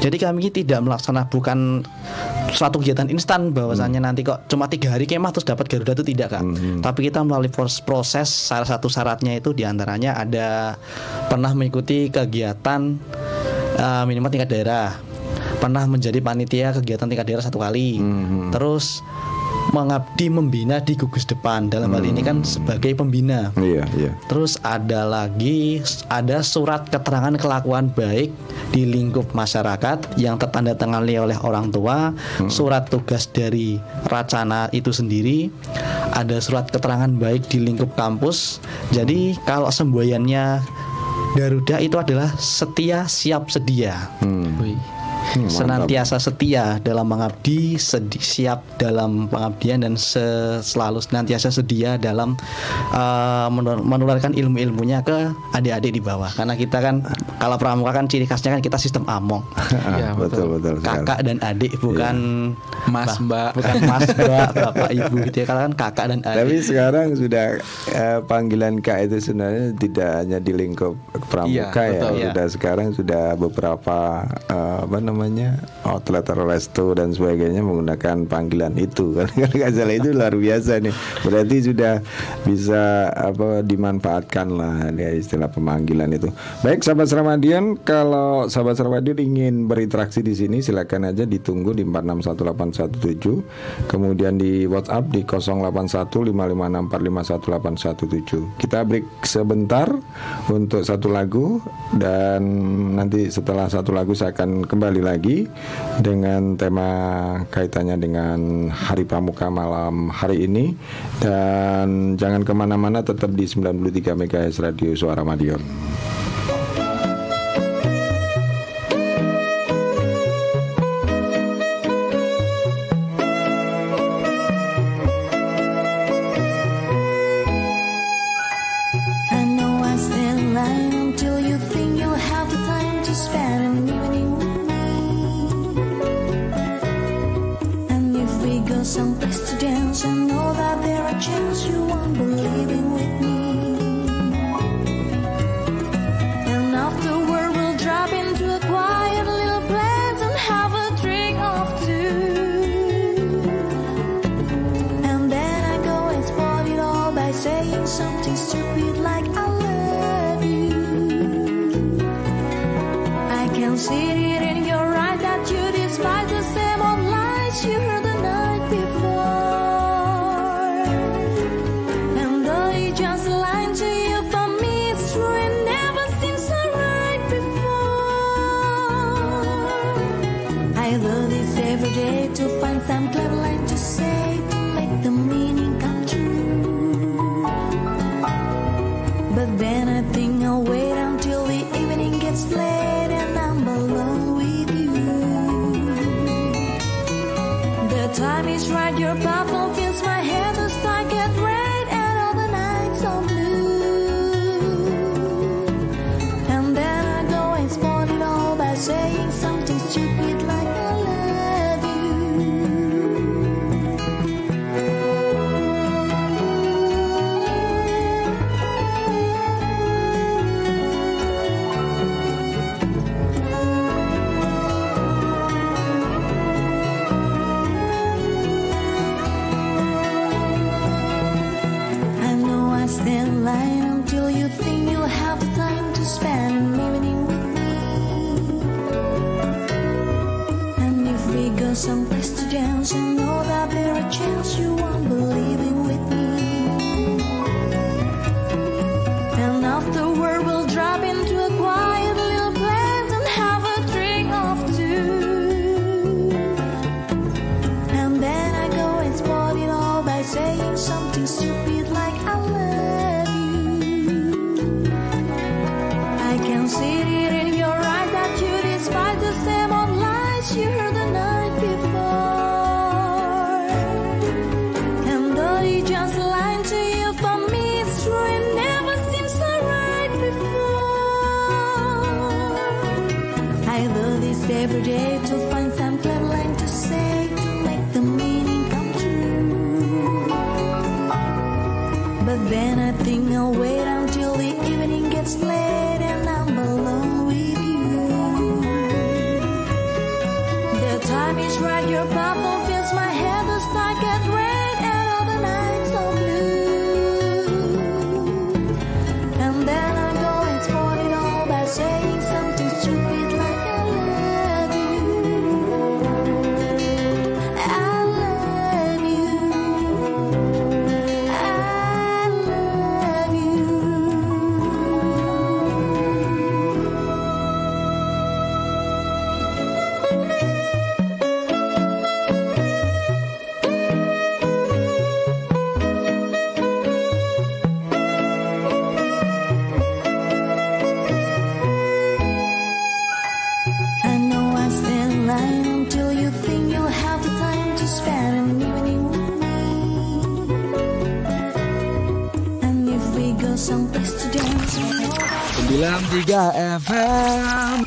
jadi kami tidak melaksanakan bukan suatu kegiatan instan bahwasannya nanti kok cuma tiga hari kemah terus dapat Garuda itu tidak kak. Tapi kita melalui pros- proses salah satu syaratnya itu di antaranya ada pernah mengikuti kegiatan eh, minimal tingkat daerah, pernah menjadi panitia kegiatan tingkat daerah satu kali, terus mengabdi membina di gugus depan dalam hal ini kan sebagai pembina. Iya, iya. Terus ada lagi ada surat keterangan kelakuan baik di lingkup masyarakat yang tertanda tangani oleh orang tua, surat tugas dari Racana itu sendiri, ada surat keterangan baik di lingkup kampus. Jadi kalau semboyannya Garuda itu adalah setia siap sedia. Hmm. Hmm, mantap. senantiasa setia dalam mengabdi, sedi- siap dalam pengabdian dan se- selalu senantiasa sedia dalam uh, menur- menularkan ilmu-ilmunya ke adik-adik di bawah. Karena kita kan kalau pramuka kan ciri khasnya kan kita sistem among. Iya, betul betul sekali. kakak dan adik bukan Mas, Mbak. bukan mas mbak bapak ibu gitu ya kalau kan kakak dan adik Tapi sekarang sudah eh, panggilan Kak itu sebenarnya tidak hanya di lingkup pramuka Iya, ya, betul. Iya. sudah sekarang sudah beberapa apa namanya outlet resto dan sebagainya menggunakan panggilan itu kan nggak salah itu luar biasa nih. Berarti sudah bisa apa dimanfaatkan lah ya istilah pemanggilan itu. Baik sahabat Ramadian, kalau sahabat Ramadian ingin berinteraksi di sini silakan aja ditunggu di 461817 kemudian di WhatsApp di 081556451817. Kita break sebentar untuk satu lagu dan nanti setelah satu lagu saya akan kembali lagi dengan tema kaitannya dengan Hari Pramuka malam hari ini dan jangan ke mana-mana tetap di 93 MHz Radio Suara Madiun.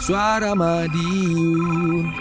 Suara Madiun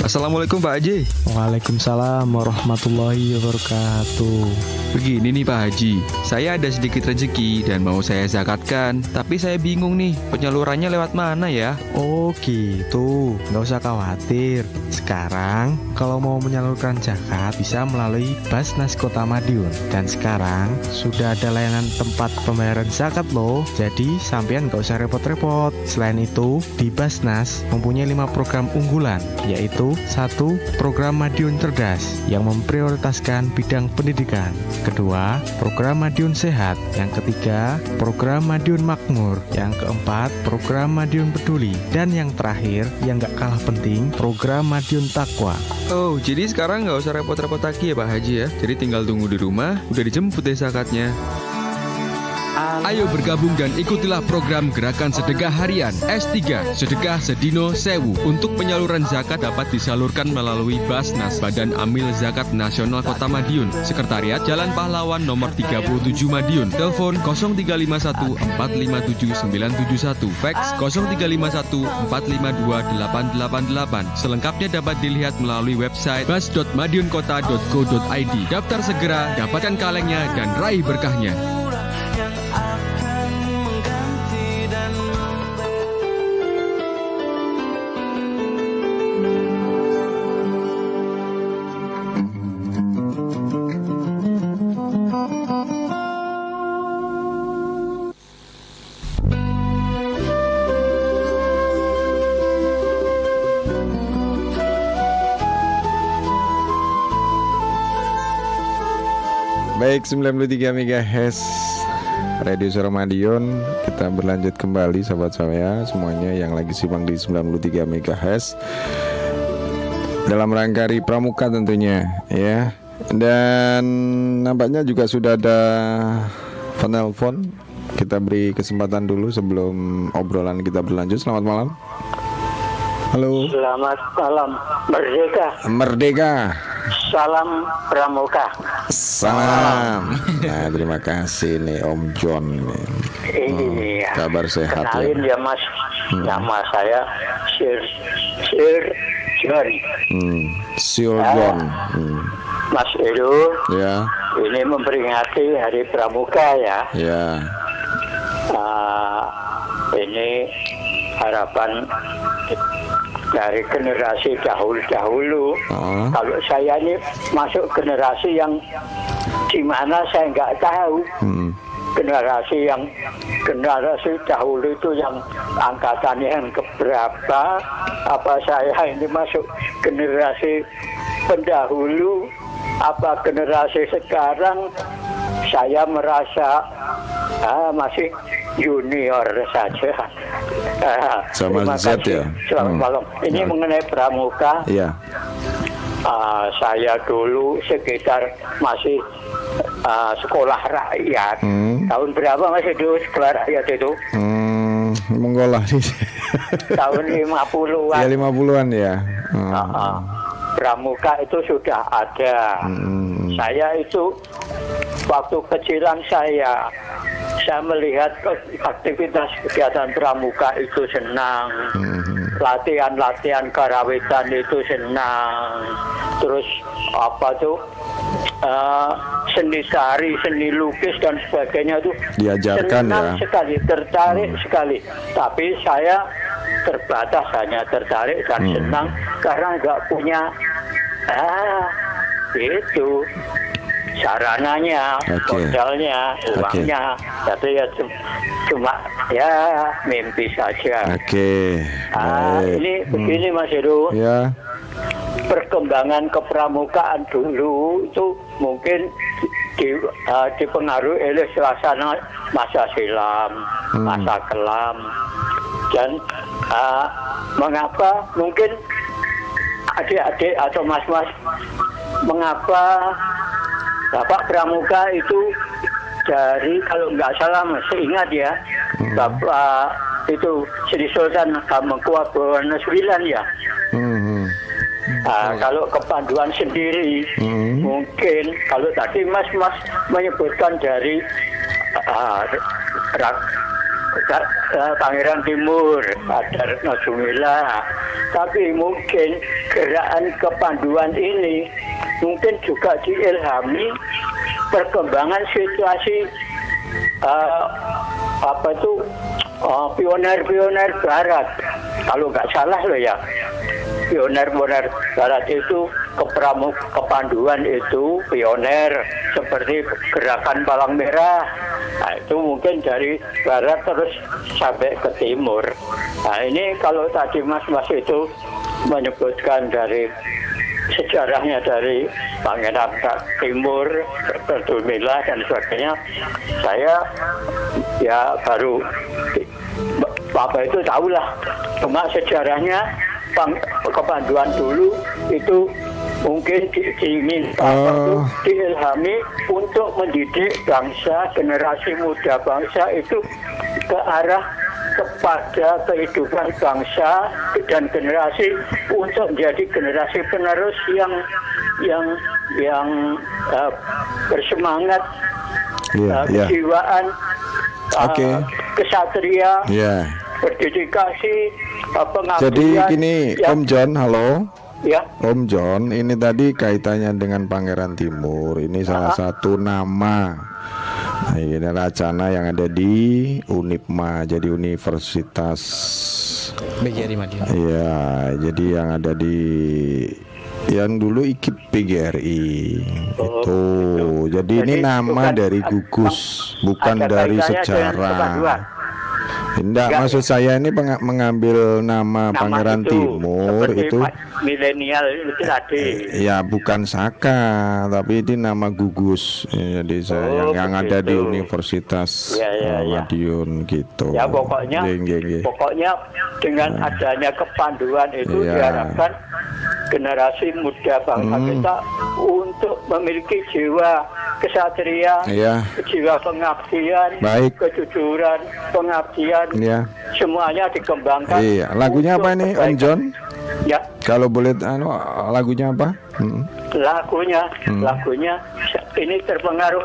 Assalamualaikum Pak Haji Waalaikumsalam warahmatullahi wabarakatuh. Begini nih Pak Haji. Saya ada sedikit rezeki dan mau saya zakatkan. Tapi saya bingung nih penyalurannya lewat mana ya? Oh gitu, nggak usah khawatir. Sekarang kalau mau menyalurkan zakat bisa melalui Basnas Kota Madiun. Dan sekarang sudah ada layanan tempat pembayaran zakat loh. Jadi sampean nggak usah repot-repot. Selain itu, di Basnas mempunyai lima program unggulan, yaitu satu program Madiun Cerdas yang memprioritaskan bidang pendidikan. Kedua, program Madiun Sehat. Yang ketiga, program Madiun Makmur. Yang keempat, program Madiun Peduli. Dan yang terakhir, yang gak kalah penting, program Madiun Takwa. Oh jadi sekarang nggak usah repot-repot lagi ya Pak Haji ya? Jadi tinggal tunggu di rumah Udah dijemput deh zakatnya Ayo bergabung dan ikutilah program Gerakan Sedekah Harian S3 Sedekah Sedino Sewu. Untuk penyaluran zakat dapat disalurkan melalui Basnas Badan Amil Zakat Nasional Kota Madiun. Sekretariat Jalan Pahlawan nomor 37 Madiun. Telepon 0351 457 971 Fax 0351 452 888 Selengkapnya dapat dilihat melalui website bas.madiunkota.go.id Daftar segera, dapatkan kalengnya dan raih berkahnya Baik 93 MHz Radio Suara Madiun. Kita berlanjut kembali sahabat saya Semuanya yang lagi simak di 93 MHz Dalam rangka Pramuka tentunya ya. Dan nampaknya juga sudah ada penelpon. Kita beri kesempatan dulu sebelum obrolan kita berlanjut. Selamat malam. Halo. Selamat malam. Merdeka. Merdeka Salam Pramuka Salam. Nah, terima kasih nih Om John. nih. Ini ya Kabar sehat Kenalin ya. ya mas Nama saya Sir Sir John Hmm. Sir John. Hmm. Mas Edo Ya, Ini memperingati Hari Pramuka ya ya. Ah, Ini harapan dari generasi dahulu-dahulu Oh. Kalau saya ini masuk generasi yang di mana saya nggak tahu Hmm. generasi yang generasi dahulu itu yang angkatannya yang keberapa apa saya ini masuk generasi pendahulu apa generasi sekarang saya merasa ah, masih junior saja Sama terima Z kasih. ya? Selamat Hmm. malam ini Ya. mengenai pramuka Iya. Ah, saya dulu sekitar masih ah, sekolah rakyat. Hmm. Tahun berapa masih dulu sekolah rakyat itu? Hmm, menggolah sih. Tahun 50-an. ya 50-an ya. Hmm. Ah, ah. Pramuka itu sudah ada. Hmm. Saya itu waktu kecilan saya saya melihat aktivitas kegiatan pramuka itu senang. Hmm. Latihan-latihan karawitan itu senang. Terus apa tuh eh, seni tari, seni lukis dan sebagainya itu Diajarkan senang ya. sekali, tertarik sekali. Tapi saya terbatas hanya tertarik dan Hmm. senang karena nggak punya ah itu sarananya, Oke. modalnya, uangnya. Tapi ya cum- cuma ya mimpi saja. Oke. Ah, Baik. ini Hmm. begini Mas Heru, Ya. perkembangan kepramukaan dulu itu mungkin di, uh, dipengaruhi oleh suasana masa silam, Hmm. masa kelam, dan uh, mengapa mungkin adik-adik atau mas-mas mengapa Bapak Pramuka itu dari kalau nggak salah masih ingat ya Bapak itu Sri Sultan Hamengkubuwono IX ya Hmm. Nah, kalau kepanduan sendiri Hmm. mungkin kalau tadi Mas Mas menyebutkan dari Ra- Ra- Pangeran Timur ada Retno tapi mungkin gerakan kepanduan ini mungkin juga diilhami perkembangan situasi ah, apa itu ah, pioner-pioner Barat. Kalau nggak salah loh ya. Pioner-pioner barat itu kepramu kepanduan itu pioner seperti gerakan palang merah. Nah, itu mungkin dari barat terus sampai ke timur. Nah ini kalau tadi mas-mas itu menyebutkan dari sejarahnya dari Pangeran Timur, Berdumila dan sebagainya, saya ya baru apa itu tahulah. Cuma sejarahnya kepanduan dulu itu mungkin di- Oh. diilhami untuk mendidik bangsa generasi muda bangsa itu ke arah kepada kehidupan bangsa dan generasi untuk menjadi generasi penerus yang yang yang eh, bersemangat Iya, eh, iya. kejiwaan eh, Oke. kesatria Ya. Berdedikasi pengabdian Jadi gini, yang- Om John, halo. ya Om John, ini tadi kaitannya dengan Pangeran Timur. Ini salah satu nama. Nah, ini Racana yang ada di Unipma, jadi Universitas. BGRI Madiun. Iya, jadi yang ada di yang dulu IKIP PGRI itu. Jadi, ini Jadi nama bukan- dari gugus, bukan dari sejarah. Enggak, Enggak, maksud saya ini mengambil nama, nama Pangeran itu, Timur itu milenial itu tadi. ya bukan Saka, tapi ini nama gugus. Ya, Jadi saya Oh, yang yang ada di. Universitas Ya, ya, eh, ya. Madiun gitu. Ya pokoknya Nggih, nggih, nggih. pokoknya dengan adanya kepanduan itu Iya. diharapkan generasi muda bangsa Hmm. kita untuk memiliki jiwa kesatria, Iya. jiwa pengabdian, Baik. kejujuran, pengabdian, Iya. semuanya dikembangkan. Iya, lagunya apa ini Om. John? Ya, Kalau boleh anu lagunya apa? Hmm. lagunya, Hmm. lagunya ini terpengaruh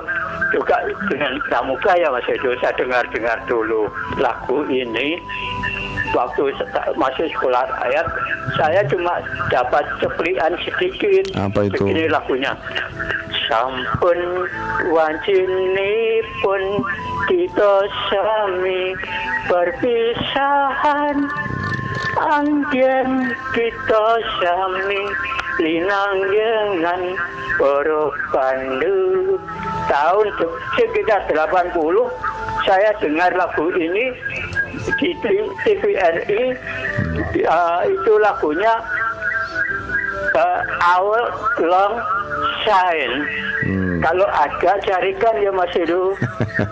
juga dengan pramuka ya Mas Edo. Saya dengar-dengar dulu lagu ini waktu masih sekolah ayat saya cuma dapat ceplikan sedikit Apa itu? begini lagunya sampun wancini pun kita sami perpisahan anggen kita sami linanggengan para pandu tahun se- sekitar 80 saya dengar lagu ini di TVRI uh, itu lagunya uh, Our Long Shine Hmm. kalau ada carikan ya Mas Edo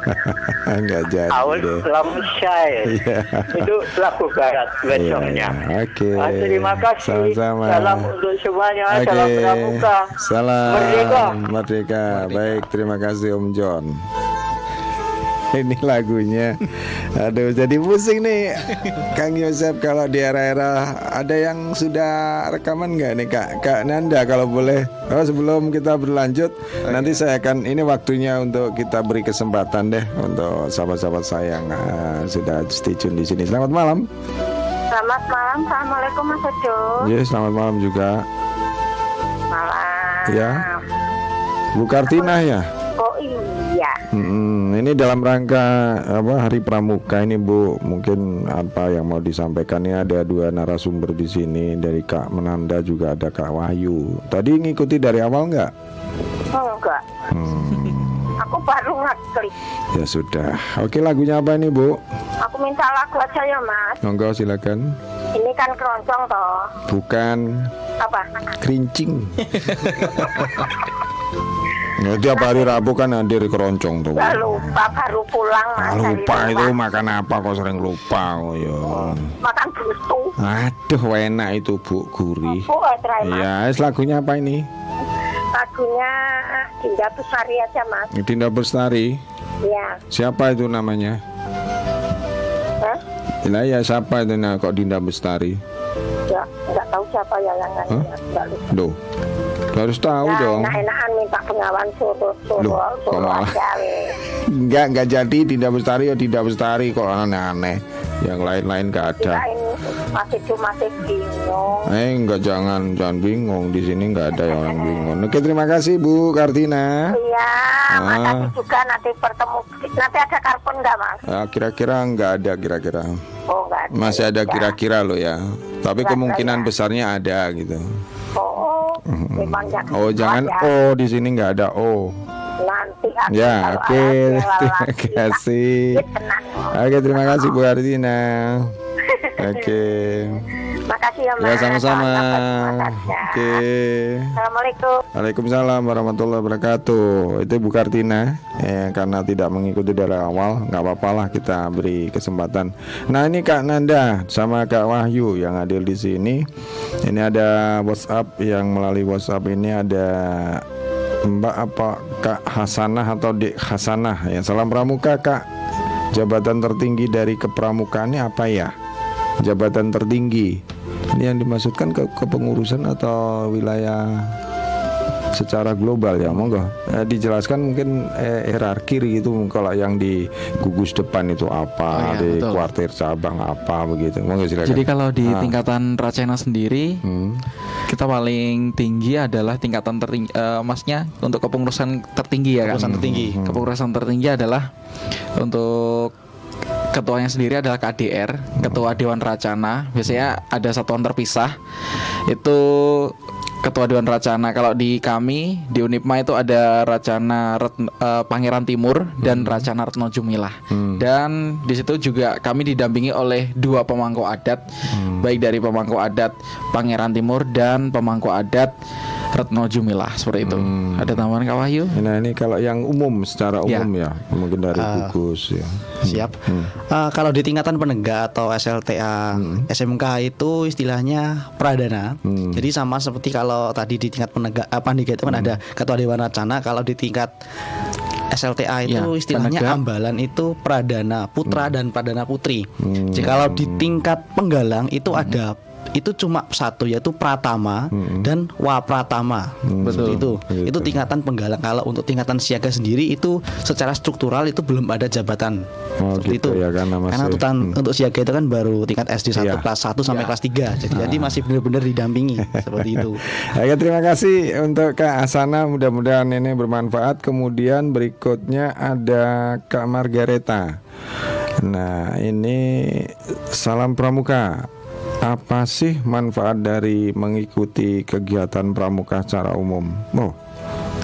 Enggak jadi Our deh. Long Shine Iya. itu lagu barat besoknya iya. Oke. Ah, terima kasih Sama-sama. salam untuk semuanya Oke. salam pramuka Salam Merdeka. Merdeka. Baik, terima kasih Om John. Ini lagunya. Aduh jadi pusing nih Kang Yosep kalau di era-era Ada yang sudah rekaman nggak nih Kak? Kak Nanda kalau boleh. Oh, Sebelum kita berlanjut Nanti saya akan Ini waktunya untuk kita beri kesempatan deh Untuk sahabat-sahabat saya yang ah, Sudah stay tune di sini. Selamat malam. Selamat malam, Assalamualaikum Mas Edo. Ya selamat malam juga. Malam. Ya. Bu Kartina ya Oh iya. Mm-mm, ini dalam rangka apa Hari Pramuka ini Bu, mungkin apa yang mau disampaikan ini ada dua narasumber di sini dari Kak Menanda juga ada Kak Wahyu. Tadi ngikuti dari awal nggak? Enggak. Hmm, Aku baru ngeklik. ya sudah. Oke lagunya apa ini Bu? Aku minta lagu aja ya Mas. Monggo silakan. Ini kan keroncong toh. Bukan Apa? kerincing. Ya, tiap hari Rabu kan hadir keroncong tuh. Gak lupa baru pulang Mas. Ah, lupa itu makan apa kok sering lupa kok ya. Makan bustu. Aduh enak itu Bu gurih. Bu, try Mas. Ya, es lagunya apa ini? Lagunya Dinda Besari aja Mas. Dinda Bestari. Iya. Siapa itu namanya? Hah? Lah ya siapa itu nah, kok Dinda Bestari? Ya, nggak tahu siapa ya yang? Nggak lupa. Loh. Harus tahu Ya, dong. enak-enakan minta pengawan suruh Loh, suruh kok suruh malah? aja. Enggak, enggak jadi Dinda Bestari ya Dinda Bestari kok aneh-aneh. Yang lain-lain enggak ada. Kirain masih cuma masih bingung. Eh enggak jangan jangan bingung di sini enggak ada yang orang bingung. Oke terima kasih Bu Kartina. Iya, Ah. makasih juga nanti bertemu. Nanti ada karbon nggak mas? Ah, kira-kira enggak ada kira-kira. Oh nggak ada. Masih ada Ya. kira-kira loh ya. Tapi kemungkinan ya. besarnya ada gitu. Oh, memang jangan. Oh jangan ada. oh di sini nggak ada oh. Nanti. Ya oke ada terima kasih. Ya. Oke terima kasih Bu Artina. Oke. Makasih ya mas. Ya sama-sama. Ya. Oke. Assalamualaikum. Waalaikumsalam warahmatullahi wabarakatuh. Itu Bu Kartina. Eh, karena tidak mengikuti dari awal, nggak apa-apa lah kita beri kesempatan. Nah ini Kak Nanda sama Kak Wahyu yang hadir di sini. Ini ada WhatsApp yang melalui WhatsApp ini ada Mbak apa Kak Hasanah atau Dek Hasanah ya salam pramuka Kak jabatan tertinggi dari kepramukaan ini apa ya jabatan tertinggi ini yang dimaksudkan ke kepengurusan atau wilayah secara global ya monggo Eh, dijelaskan mungkin eh, hierarki gitu kalau yang di gugus depan itu Oh, iya, apa di betul. kuartir cabang apa begitu monggo silakan Jadi kalau di Ah. tingkatan Racena sendiri Hmm. kita paling tinggi adalah tingkatan tertinggi eh, masnya untuk kepengurusan tertinggi ya kan. Kepengurusan tertinggi. Hmm. Kepengurusan tertinggi adalah untuk ketuanya sendiri adalah KDR, Ketua Dewan Racana. Biasanya ada satuan terpisah. Itu ketua dewan racana. Kalau di kami di Unipma itu ada racana Retno- eh, Pangeran Timur dan racana Retno Jumilah. Dan di situ juga kami didampingi oleh dua pemangku adat, baik dari pemangku adat Pangeran Timur dan pemangku adat Retno Jumilah seperti itu. Ada tambahan Kak Wahyu? Nah ini kalau yang umum secara Ya. umum ya, mungkin dari Ah. gugus ya. Siap. Eh, kalau di tingkatan penegak atau SLTA SMK itu istilahnya pradana. Hmm. Jadi sama seperti kalau tadi di tingkat penegak eh, pandega itu kan ada ketua dewan racana. Kalau di tingkat SLTA itu Ya, istilahnya penegak. ambalan itu pradana putra dan pradana putri. Hmm. Jadi kalau di tingkat penggalang itu ada itu cuma satu yaitu pratama dan wapratama. Betul itu. Gitu. Itu tingkatan penggalang. Kalau untuk tingkatan siaga sendiri itu secara struktural itu belum ada jabatan. Oh, Seperti gitu itu. ya, karena masih- Karena tuntutan hmm. untuk siaga itu kan baru tingkat SD 1 Iya. kelas 1 sampai kelas 3. Jadi, jadi masih benar-benar didampingi seperti itu. Oke terima kasih untuk Kak Asana mudah-mudahan ini bermanfaat kemudian berikutnya ada Kak Margareta Nah ini salam pramuka apa sih manfaat dari mengikuti kegiatan pramuka secara umum? Oh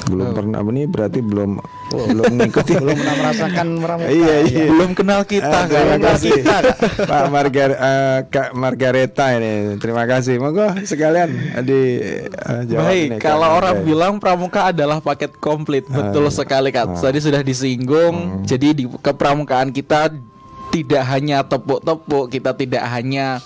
belum pernah. Ini berarti belum belum mengikuti Belum pernah merasakan pramuka. Iya iya. Belum kenal kita Ah, terima kasih. Pak Margar eh, Kak Margareta ini. Terima kasih. Monggo sekalian di eh, jawab Baik, Kak kalau orang Margareta. bilang pramuka adalah paket komplit, betul sekali Kak. Tadi sudah disinggung. Jadi di kepramukaan kita tidak hanya tepuk-tepuk, kita tidak hanya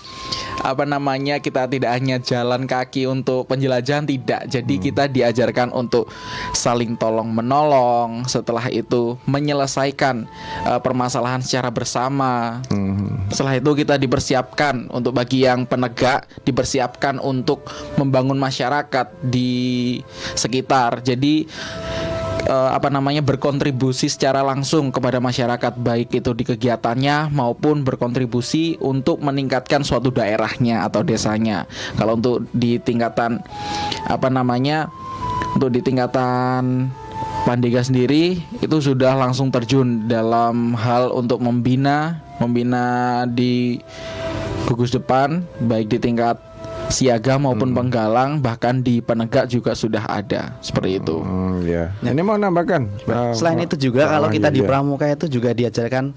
apa namanya, kita tidak hanya jalan kaki untuk penjelajahan tidak. Jadi kita diajarkan untuk saling tolong menolong, setelah itu menyelesaikan eh, permasalahan secara bersama. Setelah itu kita dipersiapkan untuk bagi yang penegak dipersiapkan untuk membangun masyarakat di sekitar. Jadi eh, apa namanya berkontribusi secara langsung kepada masyarakat baik itu di kegiatannya maupun berkontribusi untuk meningkatkan suatu daerahnya atau desanya. Kalau untuk di tingkatan apa namanya untuk di tingkatan Pandega sendiri itu sudah langsung terjun dalam hal untuk membina membina di gugus depan baik di tingkat siaga maupun penggalang bahkan di penegak juga sudah ada seperti itu. Hmm, ya. Ini mau nambahkan. eh, Selain itu juga kalau kita di ya. pramuka itu juga diajarkan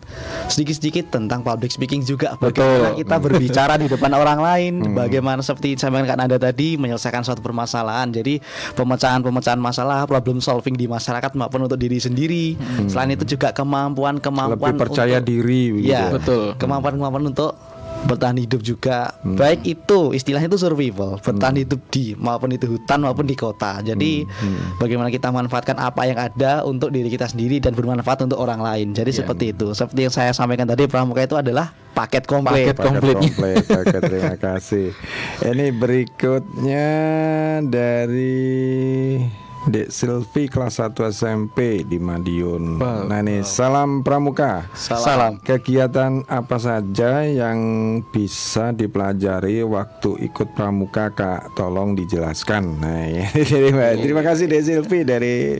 sedikit-sedikit tentang public speaking juga bagaimana Betul. kita berbicara di depan orang lain, bagaimana seperti saya kan Anda tadi menyelesaikan suatu permasalahan. Jadi pemecahan-pemecahan masalah, problem solving di masyarakat maupun untuk diri sendiri. Selain itu juga kemampuan-kemampuan lebih percaya untuk- diri begitu. Ya, Betul. Kemampuan-kemampuan untuk bertahan hidup juga. Baik itu istilahnya itu survival, bertahan hidup di maupun itu hutan maupun di kota. Jadi bagaimana kita manfaatkan apa yang ada untuk diri kita sendiri dan bermanfaat untuk orang lain. Jadi seperti itu. Seperti yang saya sampaikan tadi pramuka itu adalah paket komplit. Paket Paket komplitnya. komplit. Oke, terima kasih. Ini berikutnya dari Dek Silvi kelas 1 SMP di Madiun. Nah ini salam pramuka. Salam. Kegiatan apa saja yang bisa dipelajari waktu ikut pramuka Kak? Tolong dijelaskan. Nah, ini terima, terima kasih Dek Silvi dari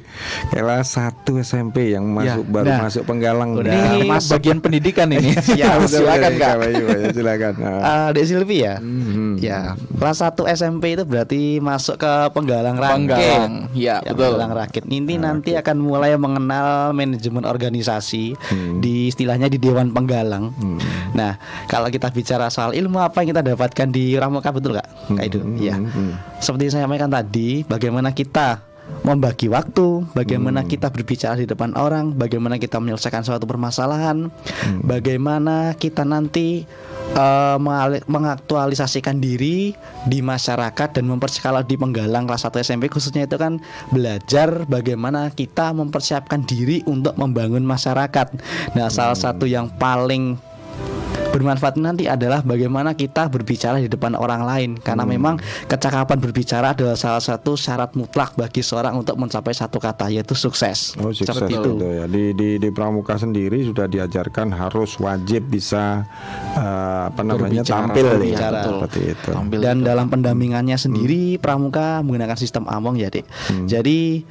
kelas 1 SMP yang masuk baru nah. masuk penggalang. Ini masuk. bagian pendidikan ini. Ya, Betul, silakan betul, Kak. Silakan. Nah. Ah, Dek Silvi ya. Mhm. Ya, kelas 1 SMP itu berarti masuk ke penggalang. Penggalang, ya, betul. Penggalang rakit. Ini nanti akan mulai mengenal manajemen organisasi di istilahnya di dewan penggalang. Nah, kalau kita bicara soal ilmu apa yang kita dapatkan di Ramuka betul nggak? Kak Idu? Iya. Seperti yang saya sampaikan tadi, bagaimana kita membagi waktu, bagaimana kita berbicara di depan orang, bagaimana kita menyelesaikan suatu permasalahan, bagaimana kita nanti mengali- mengaktualisasikan diri di masyarakat dan mempersiapkan kalau di penggalang kelas 1 SMP khususnya itu kan belajar bagaimana kita mempersiapkan diri untuk membangun masyarakat. Nah, salah satu yang paling bermanfaat nanti adalah bagaimana kita berbicara di depan orang lain karena memang kecakapan berbicara adalah salah satu syarat mutlak bagi seorang untuk mencapai satu kata yaitu sukses. Oh sukses Seperti itu. itu. ya. Di, di di pramuka sendiri sudah diajarkan harus wajib bisa eh, apa namanya Berbicara, tampil ya, berbicara. seperti itu. Tampil Dan itu. dalam pendampingannya sendiri pramuka menggunakan sistem among ya, Dek. Jadi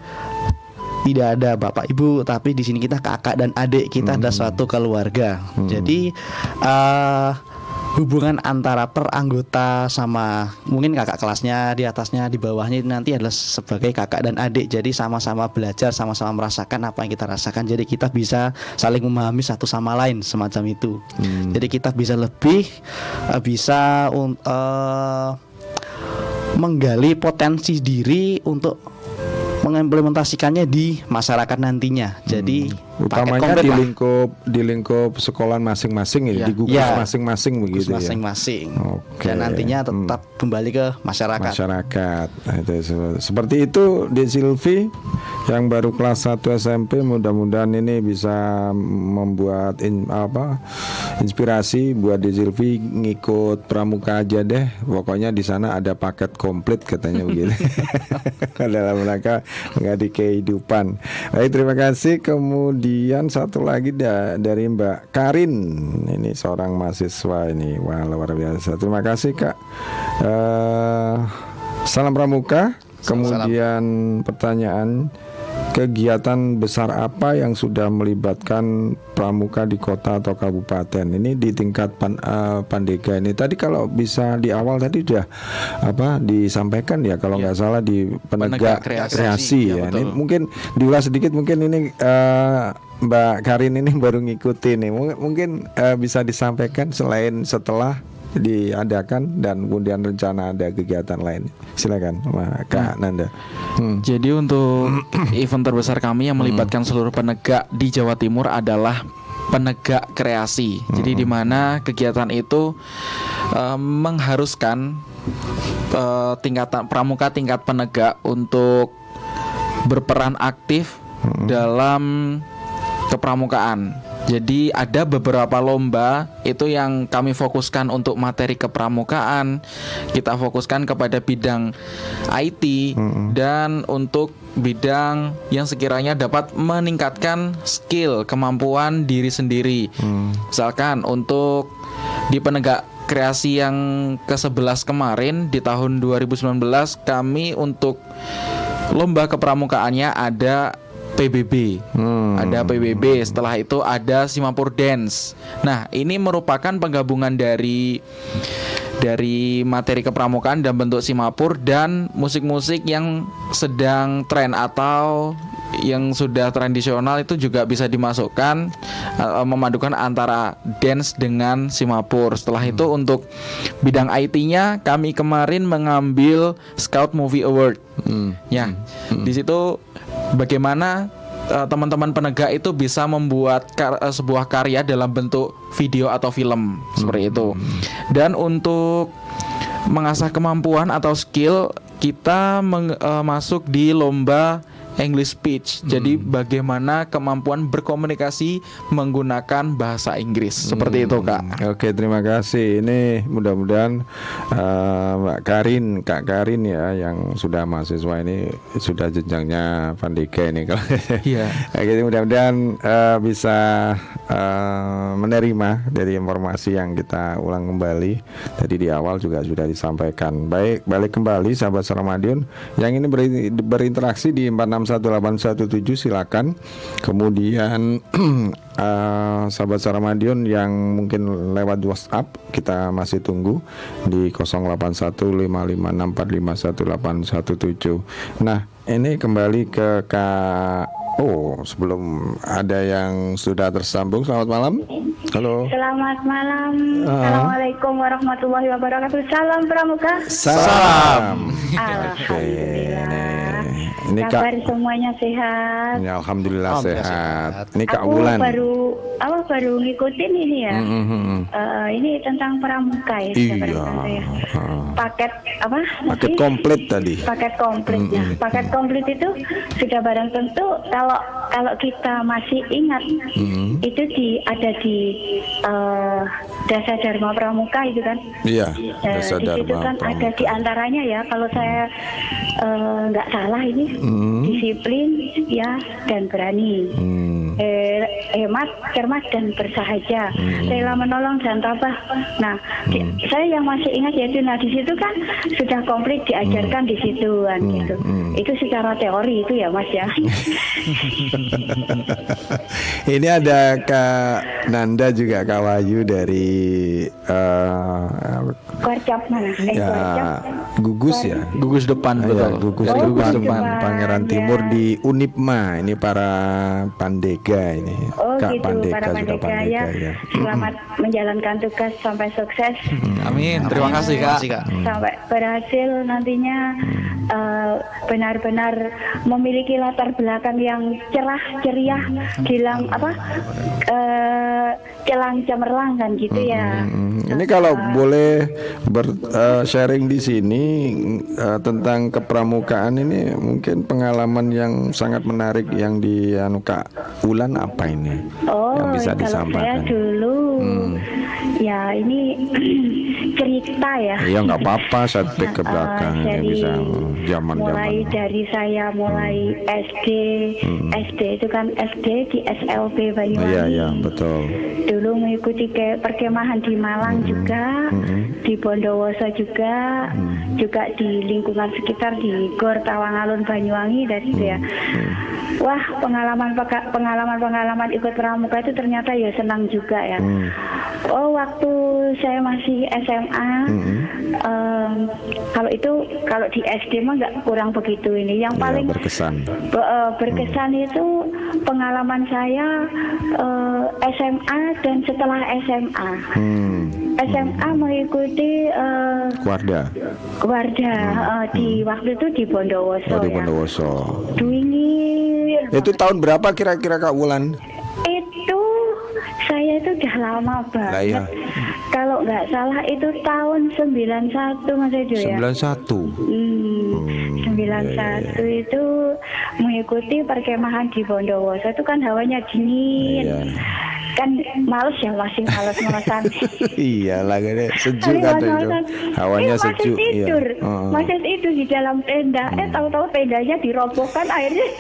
tidak ada bapak ibu tapi di sini kita kakak dan adik kita ada suatu keluarga. Jadi eh hubungan antara per anggota sama mungkin kakak kelasnya di atasnya di bawahnya nanti adalah sebagai kakak dan adik. Jadi sama-sama belajar sama-sama merasakan apa yang kita rasakan. Jadi kita bisa saling memahami satu sama lain semacam itu. Jadi kita bisa lebih eh, bisa eh, menggali potensi diri untuk mengimplementasikannya di masyarakat nantinya jadi Hmm. Utamanya di lah. lingkup di lingkup sekolah masing-masing ya, Iya. di gugus Iya. masing-masing begitu ya. masing-masing Oke. dan nantinya Hmm. tetap kembali ke masyarakat. masyarakat. Nah, itu se- seperti itu di Silvi yang baru kelas 1 SMP mudah-mudahan ini bisa membuat in- apa inspirasi buat di Silvi ngikut pramuka aja deh. Pokoknya di sana ada paket komplit katanya begitu. Dalam rangka mengadi kehidupan. Baik, terima kasih. Kemudian satu lagi da- dari Mbak Karin. Ini seorang mahasiswa ini. Wah, luar biasa. Terima kasih, Kak. Eh, salam pramuka. Kemudian pertanyaan kegiatan besar apa yang sudah melibatkan pramuka di kota atau kabupaten? Ini di tingkat pan, eh, Pandega ini. Tadi kalau bisa di awal tadi sudah apa disampaikan ya kalau nggak salah di penegak, Penegak kreasi. kreasi, Ya, ya, ini mungkin diulas sedikit mungkin ini eh, Mbak Karin ini baru ngikutin nih. Mungkin, mungkin eh, bisa disampaikan selain setelah diadakan dan kemudian rencana ada kegiatan lain silakan Kak Nanda Hmm. Jadi untuk event terbesar kami yang melibatkan seluruh penegak di Jawa Timur adalah penegak kreasi. Jadi di mana kegiatan itu eh, mengharuskan eh, tingkatan pramuka tingkat penegak untuk berperan aktif dalam kepramukaan. Jadi ada beberapa lomba itu yang kami fokuskan untuk materi kepramukaan. Kita fokuskan kepada bidang IT dan untuk bidang yang sekiranya dapat meningkatkan skill kemampuan diri sendiri. Misalkan untuk di penegak kreasi yang ke-11 kemarin di tahun 2019 kami untuk lomba kepramukaannya ada PBB. Ada PBB, setelah itu ada Simapur Dance. Nah, ini merupakan penggabungan dari dari materi kepramukaan dan bentuk Simapur dan musik-musik yang sedang tren atau yang sudah tradisional itu juga bisa dimasukkan eh, memadukan antara dance dengan Simapur. Setelah itu untuk bidang IT-nya kami kemarin mengambil Scout Movie Award. Ya, di situ bagaimana eh, teman-teman penegak itu bisa membuat kar- eh, sebuah karya dalam bentuk video atau film seperti itu. Dan untuk mengasah kemampuan atau skill kita meng- eh, masuk di lomba English speech. Jadi bagaimana kemampuan berkomunikasi menggunakan bahasa Inggris. Seperti itu, Kak. Oke terima kasih ini mudah-mudahan eh, Mbak Karin Kak Karin ya yang sudah mahasiswa ini sudah jenjangnya Pandika ini kalau Iya. Oke, mudah-mudahan eh, bisa eh, menerima dari informasi yang kita ulang kembali tadi di awal juga sudah disampaikan baik balik kembali sahabat Saramadion yang ini beri- berinteraksi di 461817 silakan. Kemudian eh, sahabat Saramadion yang mungkin lewat WhatsApp kita masih tunggu di 081556451817 nah ini kembali ke Kak Oh, sebelum ada yang sudah tersambung, selamat malam. Halo. Selamat malam. Ah. Assalamualaikum warahmatullahi wabarakatuh. Salam pramuka. Salam. Oke, Alhamdulillah. ini, Kak. Kabar semuanya sehat. Ya, Alhamdulillah Alhamdulillah sehat. sehat. Ini Kak Aku Wulan. baru apa baru ngikutin ini ya. Mm. Eh, ini tentang pramuka ya. Iya. Ah. Paket apa? Paket komplit tadi. paket komplitnya. Mm-mm. Paket komplit itu sudah barang tentu kalau kalau kita masih ingat Mm. itu di ada di eh, Dasa Dharma Pramuka itu kan. Iya, Eh, Dasa di situ Dharma kan ada Pramuka. di antaranya ya kalau saya eh, nggak salah ini Mm. disiplin ya dan berani. Hmm. Eh, hemat, cermat dan bersahaja, Hmm. rela menolong dan tabah. Nah, di- saya yang masih ingat yaitu nah di situ kan sudah komplit diajarkan di situ kan Hmm, gitu. hmm. Itu secara teori itu ya Mas ya. Ini ada Kak Nanda juga Kak Wahyu dari eh, Kuarcap mana? Eh, ya gugus ya. Gugus depan Ah, betul. ya, gugus Oh, depan, gugus depan, Pangeran ya. Timur di Unipma. Ini para pandega ini. Oh Kak gitu, para sudah pandega ya. ya. Selamat menjalankan tugas sampai sukses. Amin. Terima kasih Kak. Sampai berhasil nantinya eh, benar-benar memiliki latar belakang yang cerah ceria gilang apa eh, celang cemerlang kan gitu ya Hmm, Ini kalau boleh ber eh, sharing di sini eh, tentang kepramukaan ini mungkin pengalaman yang sangat menarik yang di anu Kak Ulan apa ini? oh yang bisa kalau saya disampaikan. dulu Hmm. ya ini cerita ya Iya nggak apa-apa setback ke belakang ini dari bisa zaman mulai zaman. dari saya mulai SD SD itu kan SD di SLB Banyuwangi Iya iya betul. dulu mengikuti ke perkemahan di Malang juga, di Bondowoso juga, juga di lingkungan sekitar di Gor Tawangalun Banyuwangi dari itu ya. Wah pengalaman pengalaman pengalaman ikut pramuka itu ternyata ya senang juga ya. Hmm. Oh waktu saya masih SMA, em, kalau itu kalau di SD mah nggak kurang begitu ini. Yang Iya, paling berkesan. Be- eh, berkesan itu pengalaman saya eh, SMA dan setelah SMA. Hmm. SMA mengikuti eh, Warda. Warda eh, di waktu itu di Bondowoso Oh, di ya. Bondowoso. Duingir. Itu tahun berapa kira-kira Kak Wulan? Itu saya itu udah lama banget. Lah iya. Kalau nggak salah itu tahun 91 Mas Edo ya. 91. Hmm, 91 itu mengikuti perkemahan di Bondowoso itu kan hawanya dingin. Iya. Kan males ya masih males-malesan. iya lah kan sejuk Masih kan. Hawanya Eh, masih sejuk. Iya. tidur. Heeh. Masih tidur di dalam tenda. Eh tahu-tahu tendanya dirobohkan akhirnya.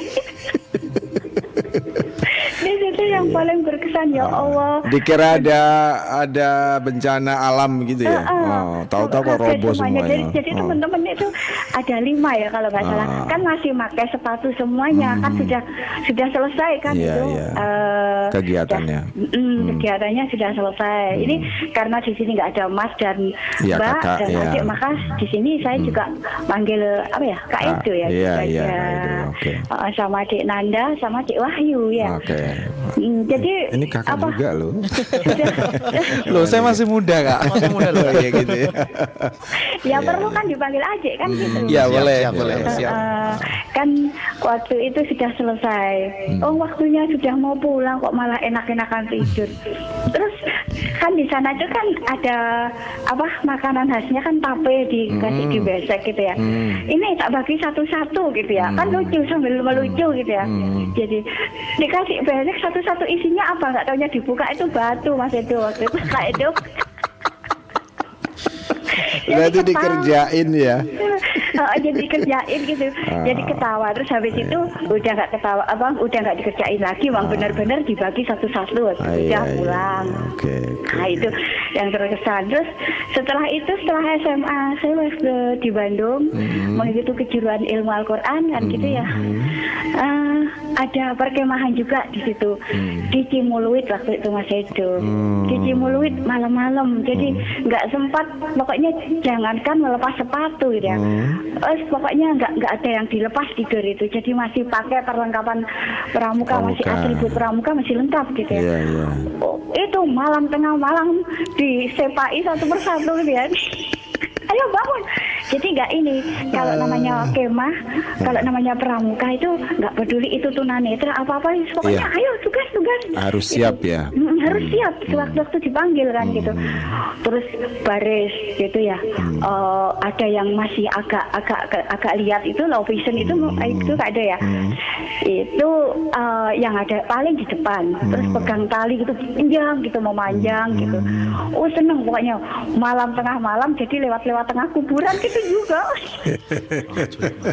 Di situ yang paling berkesan ya Allah. Dikira ada ada bencana alam gitu ya. Heeh. Oh, tahu-tahu kok roboh semuanya. semuanya. Jadi, jadi Oh. teman-teman itu ada lima ya kalau nggak salah. Ah. Kan masih pakai sepatu semuanya. Kan sudah sudah selesai kan Hmm. Iya, itu iya. eh, Kegiatannya. sudah- mm, Kegiatannya sudah selesai. Ini karena di sini nggak ada Mas dan Iya, Mbak kakak, dan iya. adik, maka di sini saya juga manggil apa ya Kak Edo ya. iya, iya, oke. Eh, sama adik Nanda sama adik Wahyu ya. Oke. Mm, jadi Ini kakak apa? juga loh. Loh, saya masih muda, Kak. Masih muda loh. Iya gitu ya. ya perlu kan dipanggil adik kan gitu. Iya, boleh, siap, boleh. siap. Siap. Eh, kan waktu itu sudah selesai. Oh waktunya sudah mau pulang kok malah enak-enakan tidur. Terus kan di sana itu kan ada apa makanan khasnya kan tape dikasih di besek gitu ya. Ini tak bagi satu-satu gitu ya. Kan lucu sambil melucu gitu ya. Jadi dikasih besek satu-satu isinya apa nggak taunya dibuka itu batu mas itu waktu itu kayak itu. Berarti dikerjain ya. Heeh, jadi dikerjain gitu Ah. jadi ketawa terus habis itu udah nggak ketawa apa udah nggak dikerjain lagi bang benar-benar dibagi satu-satu Ah, udah iya, iya. pulang Oke. oke. nah itu yang terkesan terus setelah itu setelah SMA saya waktu di Bandung Mm-hmm. mengikuti kejuruan ilmu Al-Quran kan gitu ya Eh, ada perkemahan juga di situ Mm. di Cimuluit waktu itu Mas Edo Hmm. di Cimuluit malam-malam jadi nggak sempat pokoknya jangankan melepas sepatu gitu ya Hmm. Eh, pokoknya nggak nggak ada yang dilepas tidur itu jadi masih pakai perlengkapan pramuka, masih Pramuka. atribut pramuka masih lengkap gitu ya Iya iya. Oh, itu malam tengah malam disepai satu persatu gitu ya ayo bangun jadi nggak ini kalau namanya kemah kalau namanya pramuka itu nggak peduli itu tunanetra apa apa pokoknya Iya. ayo tugas tugas Harus siap ya. Mm, harus siap sewaktu-waktu dipanggil kan gitu. Hmm. Terus baris gitu ya. Eh, ada yang masih agak agak agak lihat itu low vision itu Hmm. itu nggak ada ya. Itu eh, yang ada paling di depan. Terus Hmm. pegang tali gitu panjang gitu memanjang gitu. Oh seneng pokoknya malam tengah malam jadi lewat-lewat tengah kuburan gitu juga.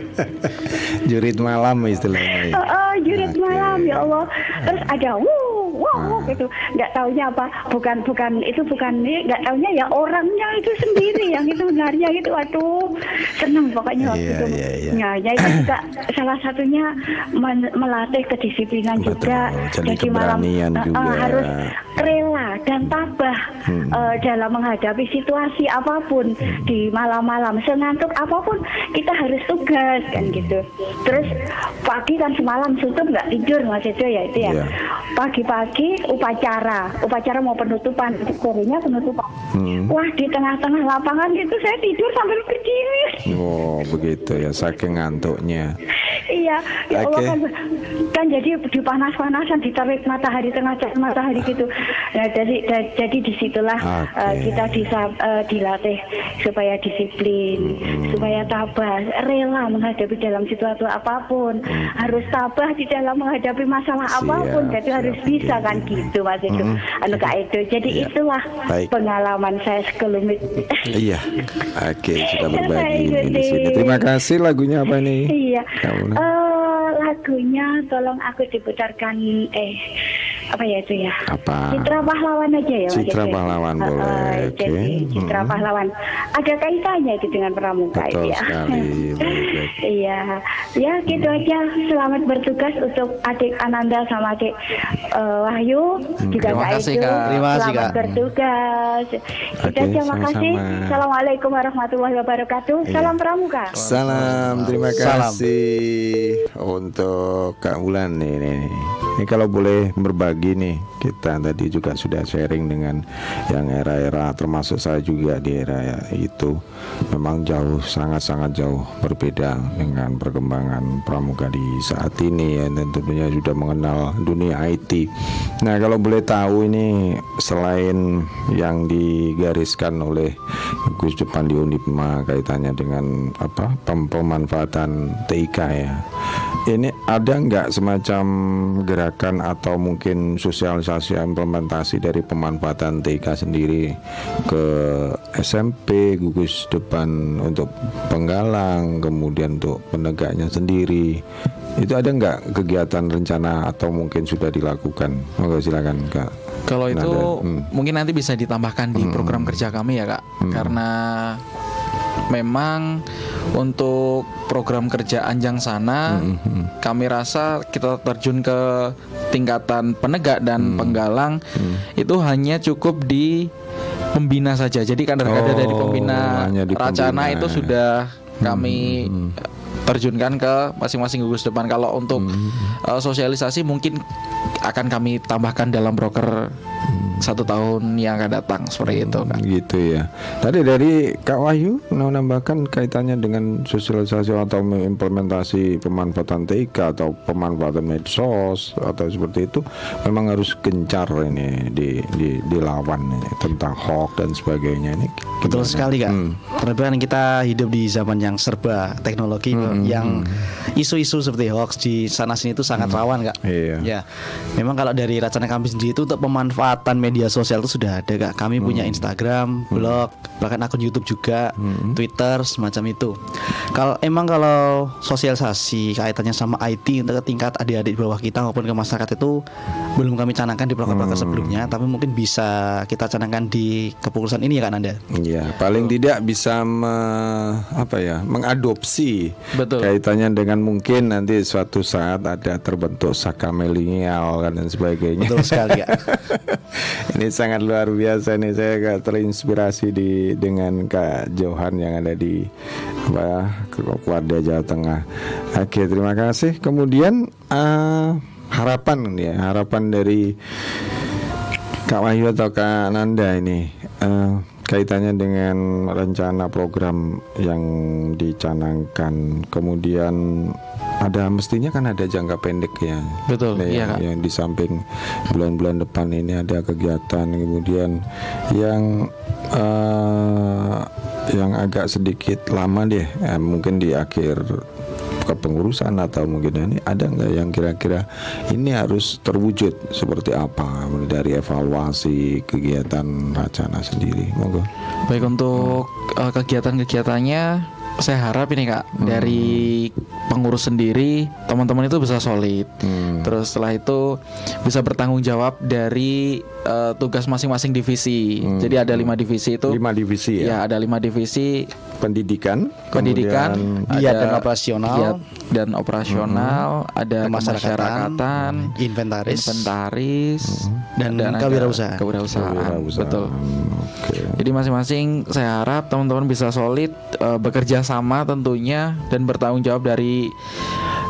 Jurit malam istilahnya. ya. Oh, oh, jurit Oke. malam ya Allah. Terus ada wuh wow, wow, gitu nggak taunya apa bukan bukan itu bukan nggak taunya ya orangnya itu sendiri yang itu benarnya itu aduh seneng pokoknya waktu Iya, itu iya, iya. Ya, ya itu juga salah satunya melatih kedisiplinan Betul, juga jadi keberanian eh, eh, juga. harus rela dan tabah Hmm. eh, dalam menghadapi situasi apa pun di malam-malam senantuk apa pun kita harus tugas kan Hmm. gitu terus pagi kan semalam suntuk nggak tidur mas Edo ya itu ya Iya. pagi-pagi upacara upacara mau penutupan sorenya penutupan Hmm. wah di tengah-tengah lapangan itu saya tidur sambil berdiri Oh begitu ya saking ngantuknya. Iya, ya Allah Oke. kan, kan jadi di panas-panasan diterik matahari tengah matahari gitu. Nah, jadi da- jadi di situlah eh, kita disa, eh, dilatih supaya disiplin, supaya tabah, rela menghadapi dalam situasi apa pun, harus tabah di dalam menghadapi masalah Siap, apa pun. Jadi siap, harus bisa oke. kan gitu Mas Edo. Anu Kak Edo. Jadi Iya. itulah Baik. pengalaman saya sekelumit. Iya, oke sudah berbagi di sini. Terima kasih lagunya apa nih? Iya. Eh, lagunya tolong aku diputarkan eh apa ya itu ya? Apa? Citra pahlawan aja ya. Mas Citra Yose? Pahlawan Eh, boleh, eh, oke. Jadi Citra Hmm. pahlawan ada kaitannya itu dengan pramuka Betul itu ya. sekali. Iya, ya gitu aja. Selamat bertugas untuk adik Ananda sama adik eh, Wahyu juga Terima kasih. Kak. Terima kasih, Selamat Kak. bertugas. Oke, Kita aja makasih. sama-sama. Assalamualaikum warahmatullahi wabarakatuh. Iya. Salam pramuka. Salam, terima Salam. kasih untuk Kak Wulan nih, nih. Ini kalau boleh berbagi nih, kita tadi juga sudah sharing dengan yang era-era termasuk saya juga di era itu memang jauh sangat-sangat jauh berbeda dengan perkembangan pramuka di saat ini ya dan tentunya sudah mengenal dunia IT. Nah, kalau boleh tahu ini selain yang digariskan oleh Gus Depan di Unipma kaitannya dengan apa pem- pemanfaatan TIK ya. Ini ada nggak semacam gerakan atau mungkin sosialisasi implementasi dari pemanfaatan TIK sendiri ke SMP gugus depan untuk penggalang kemudian untuk penegaknya sendiri itu ada nggak kegiatan rencana atau mungkin sudah dilakukan? Monggo silakan kak. Kalau itu. Hmm. mungkin nanti bisa ditambahkan di program kerja kami ya kak, karena memang untuk program kerja Anjang sana Hmm, kami rasa kita terjun ke tingkatan penegak dan penggalang itu hanya cukup di pembina saja. Jadi kader-kader Oh, dari pembina di Racana pembina. itu sudah kami terjunkan ke masing-masing gugus depan. Kalau untuk uh, sosialisasi mungkin akan kami tambahkan dalam broker satu tahun yang akan datang seperti itu kan. Gitu ya. Tadi dari Kak Wahyu mau nambahkan kaitannya dengan sosialisasi atau implementasi pemanfaatan TIK atau pemanfaatan medsos atau seperti itu memang harus gencar ini di, di dilawan ini tentang hoax dan sebagainya ini. Betul sekali kak. Hmm. Terlebih kan kita hidup di zaman yang serba teknologi kok, Hmm, yang isu-isu seperti hoax di sana sini itu sangat rawan kak. Iya. Ya, memang kalau dari Racana kami sendiri itu untuk pemanfaatan media sosial itu sudah ada kak. Kami punya Instagram, blog, bahkan akun YouTube juga, Twitter semacam itu. Kalau emang kalau sosialisasi kaitannya sama IT untuk tingkat adik-adik di bawah kita maupun ke masyarakat itu belum kami canangkan di program-program sebelumnya, tapi mungkin bisa kita canangkan di kepengurusan ini ya kak Nanda. Ya, paling tidak bisa me- apa ya, mengadopsi Betul. kaitannya dengan mungkin nanti suatu saat ada terbentuk saka milenial kan dan sebagainya. Betul sekali kak. Ini sangat luar biasa nih saya agak terinspirasi di dengan Kak Johan yang ada di apa Kuarda Jawa Tengah. Oke, terima kasih. Kemudian eh, harapan ya, harapan dari Kak Wahyu atau Kak Nanda ini eh, kaitannya dengan rencana program yang dicanangkan. Kemudian ada mestinya kan ada jangka pendek ya. Betul, Nah, iya, yang, di samping bulan-bulan depan ini ada kegiatan kemudian yang eh, yang agak sedikit lama deh eh, mungkin di akhir kepengurusan atau mungkin ini ada nggak yang kira-kira ini harus terwujud seperti apa dari evaluasi kegiatan Racana sendiri monggo Baik untuk uh, kegiatan-kegiatannya saya harap ini kak dari pengurus sendiri teman-teman itu bisa solid. Hmm. Terus setelah itu bisa bertanggung jawab dari eh, tugas masing-masing divisi. Jadi ada lima divisi itu. Lima divisi Ya ya. ada lima divisi Pendidikan, pendidikan, Giat ada dan operasional. giat dan operasional, ada Kemasyarakatan, kemasyarakatan, inventaris, inventaris, Dan ada kewirausahaan. Kewirausahaan, Kewirausahaan. betul. Oke. Jadi masing-masing saya harap teman-teman bisa solid eh, bekerja sama tentunya dan bertanggung jawab dari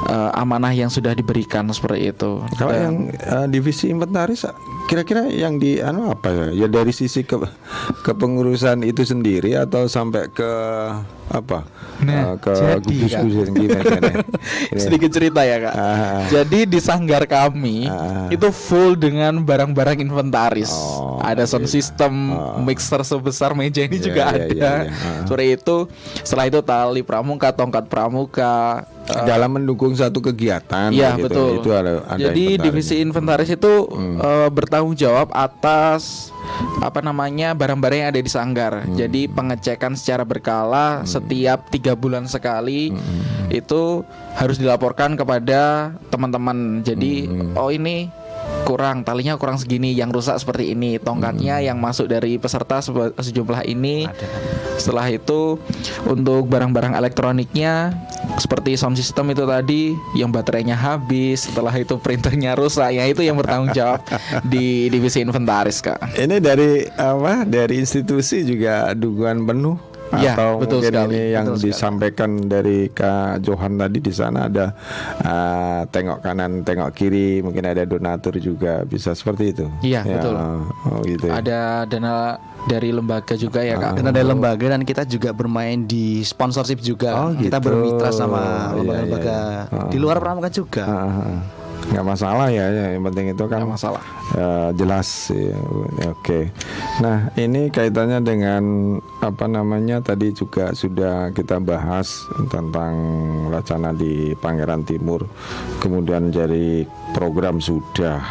eh, amanah yang sudah diberikan seperti itu. Kalau Dan- yang eh, divisi inventaris kira-kira yang di anu apa ya? Ya dari sisi ke kepengurusan itu sendiri atau sampai ke apa? Nah, Eh, ke jadi, gugus-gugus gimana? Ini. sedikit cerita ya kak. Ah. Jadi di sanggar kami Ah. itu full dengan barang-barang inventaris. Oh, ada sound iya. system, Ah. mixer sebesar meja ini Iya, juga iya, ada. iya, iya. Ah. Seperti itu. Setelah itu tali pramuka, tongkat pramuka. eh, dalam mendukung satu kegiatan Iya gitu. betul. Itu ada, ada Jadi inventaris. divisi inventaris itu eh, bertanggung jawab atas apa namanya barang-barang yang ada di sanggar. Jadi pengecekan secara berkala setiap tiga bulan sekali itu harus dilaporkan kepada teman-teman. Jadi oh ini kurang talinya kurang segini yang rusak seperti ini. Tongkatnya yang masuk dari peserta sebe- sejumlah ini. Setelah itu untuk barang-barang elektroniknya seperti sound system itu tadi yang baterainya habis. Setelah itu printernya rusak. Ya itu yang bertanggung jawab di divisi inventaris kak. Ini dari apa? Dari institusi juga dukungan penuh Iya, atau betul mungkin sekali, ini yang betul sekali. disampaikan dari Kak Johan tadi di sana ada ah, tengok kanan, tengok kiri, mungkin ada donatur juga bisa seperti itu. Iya, Ya, betul. Oh gitu. ya. ada dana dari lembaga juga ya kak Dan ada lembaga dan kita juga bermain di sponsorship juga. Oh, Kita gitu. bermitra Iya, sama lembaga-lembaga iya, iya. di luar pramuka juga. Ah, ah, ah. Nggak masalah ya, ya, yang penting itu kan Nggak masalah. eh, jelas ya. oke nah ini kaitannya dengan apa namanya tadi juga sudah kita bahas tentang wacana di Pangeran Timur kemudian dari program sudah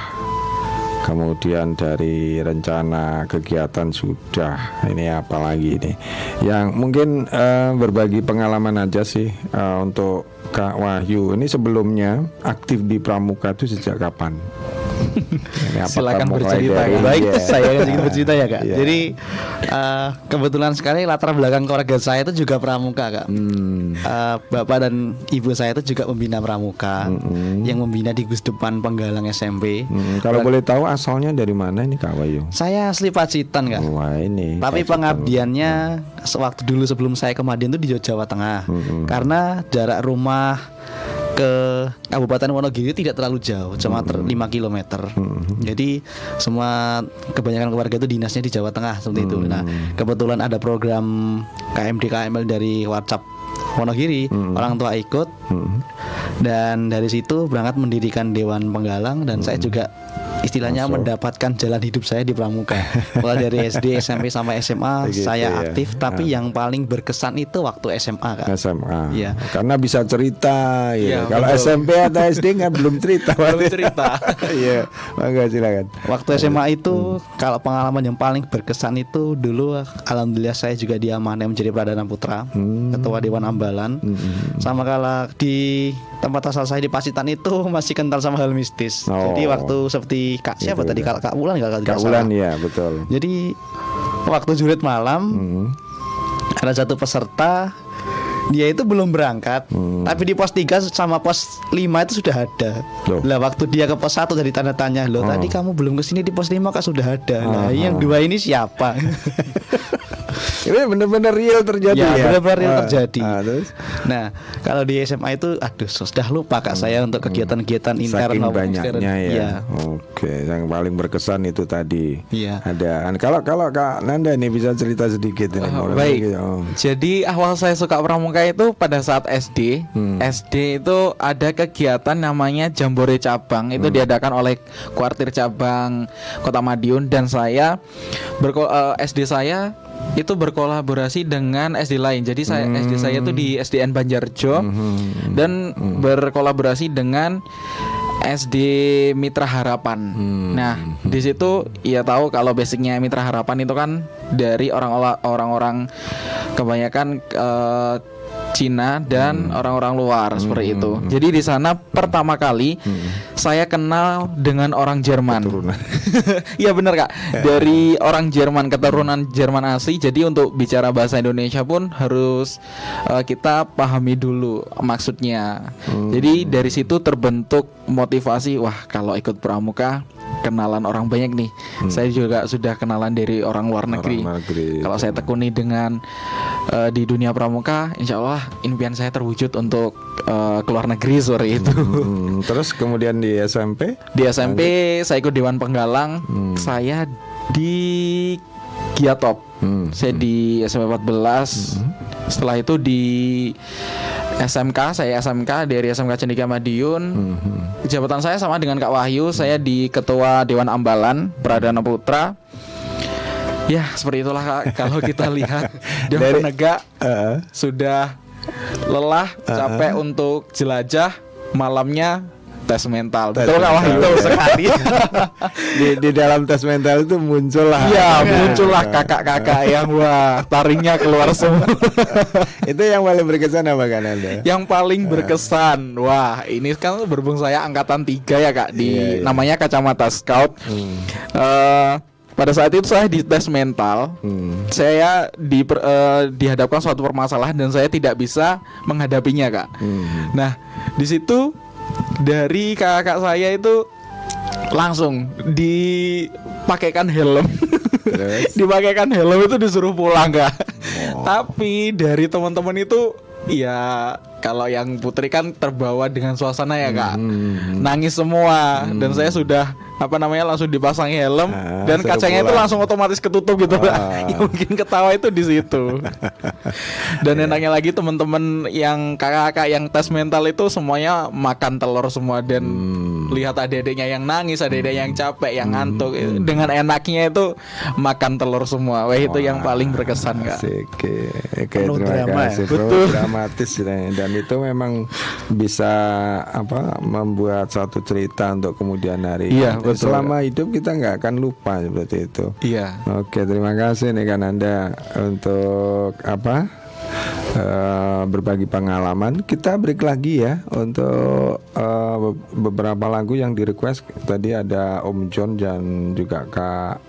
kemudian dari rencana kegiatan sudah ini apa lagi ini yang mungkin eh, berbagi pengalaman aja sih eh, untuk Kak Wahyu ini sebelumnya aktif di Pramuka itu sejak kapan? Silakan bercerita, dari-. Baik, Iya. saya akan sedikit bercerita ya kak. Iya. Jadi eh, kebetulan sekali latar belakang keluarga saya itu juga pramuka kak. Hmm. Eh, bapak dan ibu saya itu juga membina pramuka, yang membina di Gus Depan Penggalang SMP. Hmm, kalau boleh tahu asalnya dari mana ini Kak Wahyu? Saya asli Pacitan kak. Wah ini. Tapi Pacitan. pengabdiannya sewaktu dulu sebelum saya ke Madiun itu di Jawa Tengah. Karena jarak rumah ke Kabupaten Wonogiri tidak terlalu jauh, cuma ter- 5 km. Jadi semua kebanyakan keluarga itu dinasnya di Jawa Tengah seperti itu. Nah, kebetulan ada program KMD KML dari WhatsApp Wonogiri, orang tua ikut. Dan dari situ berangkat mendirikan Dewan Penggalang dan saya juga istilahnya mendapatkan jalan hidup saya di Pramuka. Mulai dari SD, SMP sampai SMA Begitu saya ya. aktif, tapi yang paling berkesan itu waktu SMA kan. SMA. Iya. Karena bisa cerita ya. Iya, Kalau betul. SMP atau SD nggak belum cerita. Belum cerita. Iya, mangga silakan. Waktu SMA itu kalau pengalaman yang paling berkesan itu dulu alhamdulillah saya juga diamanai menjadi Pradana Putra, ketua Dewan Ambalan. Sama kala di tempat asal saya di Pacitan itu masih kental sama hal mistis. Oh. Jadi waktu seperti Kak siapa Gitu, tadi ya. Kak Kak Wulan Kak salah. Ulan ya, betul. Jadi waktu jurit malam Hmm. ada satu peserta dia itu belum berangkat, tapi di pos 3 sama pos 5 itu sudah ada. Loh. Lah waktu dia ke pos 1 dari tanda tanya, "Loh, tadi kamu belum ke sini di pos 5 kak sudah ada." Nah, yang dua ini siapa? Ini benar-benar real terjadi ya. ya, benar-benar real Ah, terjadi. ah, terus Nah, kalau di SMA itu aduh sudah lupa kak saya untuk kegiatan-kegiatan intern saking maupun ekstern. banyaknya ya. Iya. Oke, yang paling berkesan itu tadi. Iya. Ada. Kalau kalau Kak Nanda nih bisa cerita sedikit ini. Oh, Mau baik. sedikit, oh. Jadi awal saya suka pramuka itu pada saat SD. Hmm. SD itu ada kegiatan namanya Jambore Cabang. Itu Hmm. diadakan oleh kuartir cabang Kota Madiun dan saya berko eh, SD saya itu berkolaborasi dengan SD lain. Jadi saya Hmm. SD saya itu di SDN Banjarjo dan Hmm. berkolaborasi dengan SD Mitra Harapan. Hmm. Nah, di situ ya tahu kalau basicnya Mitra Harapan itu kan dari orang-orang orang-orang kebanyakan eh, Cina dan orang-orang luar seperti itu. Jadi di sana pertama kali saya kenal dengan orang Jerman. Iya benar kak. Dari orang Jerman keturunan Jerman asli. Jadi untuk bicara bahasa Indonesia pun harus eh, kita pahami dulu maksudnya. Jadi dari situ terbentuk motivasi. Wah kalau ikut pramuka kenalan orang banyak nih. Saya juga sudah kenalan dari orang luar negeri. negeri. Kalau saya tekuni dengan eh, di dunia pramuka, insya Allah impian saya terwujud untuk eh, keluar negeri seperti itu. Hmm, terus kemudian di SMP Di SMP saya ikut Dewan Penggalang. Saya di Giatop. Hmm. Saya di SMP 14. Setelah itu di SMK, saya SMK dari SMK Cendikia Madiun. Hmm. Jabatan saya sama dengan Kak Wahyu. Saya di Ketua Dewan Ambalan Pradana Putra. Ya, seperti itulah Kak. Kalau kita lihat Dewan Dari- Penegak Heeh. sudah lelah, capek untuk jelajah, malamnya tes mental. Tes Betul Wahyu? mental. Betul sekali. di, di dalam tes mental itu muncul lah Iya, muncullah kakak-kakak yang wah taringnya keluar semua. itu yang paling berkesan apa kan anda yang paling berkesan, wah ini kan berhubung saya angkatan tiga ya kak di Iya, iya. namanya kacamata scout. Eh, pada saat itu saya di tes mental, Hmm. saya di, dihadapkan suatu permasalahan dan saya tidak bisa menghadapinya kak. Hmm. Nah di situ dari kakak saya itu langsung dipakaikan helm. Dipakaikan helm itu disuruh pulang kak. Tapi dari teman-teman itu ya kalau yang putri kan terbawa dengan suasana ya kak, Hmm. nangis semua dan saya sudah apa namanya langsung dipasangi helm Ah, dan kacanya itu pulang. langsung otomatis ketutup gitu kak. Ah. yang mungkin ketawa itu di situ. dan enaknya lagi teman-teman yang kakak-kakak yang tes mental itu semuanya makan telur semua dan Hmm. lihat adik-adiknya yang nangis, adik-adik yang capek, yang ngantuk dengan enaknya itu makan telur semua. Wah itu yang paling berkesan kak. Asik. Oke, Oke, terima drama ya. kasih bro. Betul. Dramatis ya. Dan itu memang bisa apa membuat satu cerita untuk kemudian hari. Iya, betul. Selama hidup kita nggak akan lupa seperti itu. Iya. Oke, terima kasih nih kan Anda untuk apa? eh, berbagi pengalaman. Kita break lagi ya untuk be- beberapa lagu yang di request. Tadi ada Om John dan juga Kak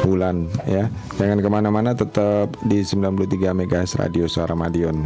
Bulan ya. Jangan ke mana-mana, tetap di 93 MHz Radio Suara Madiun.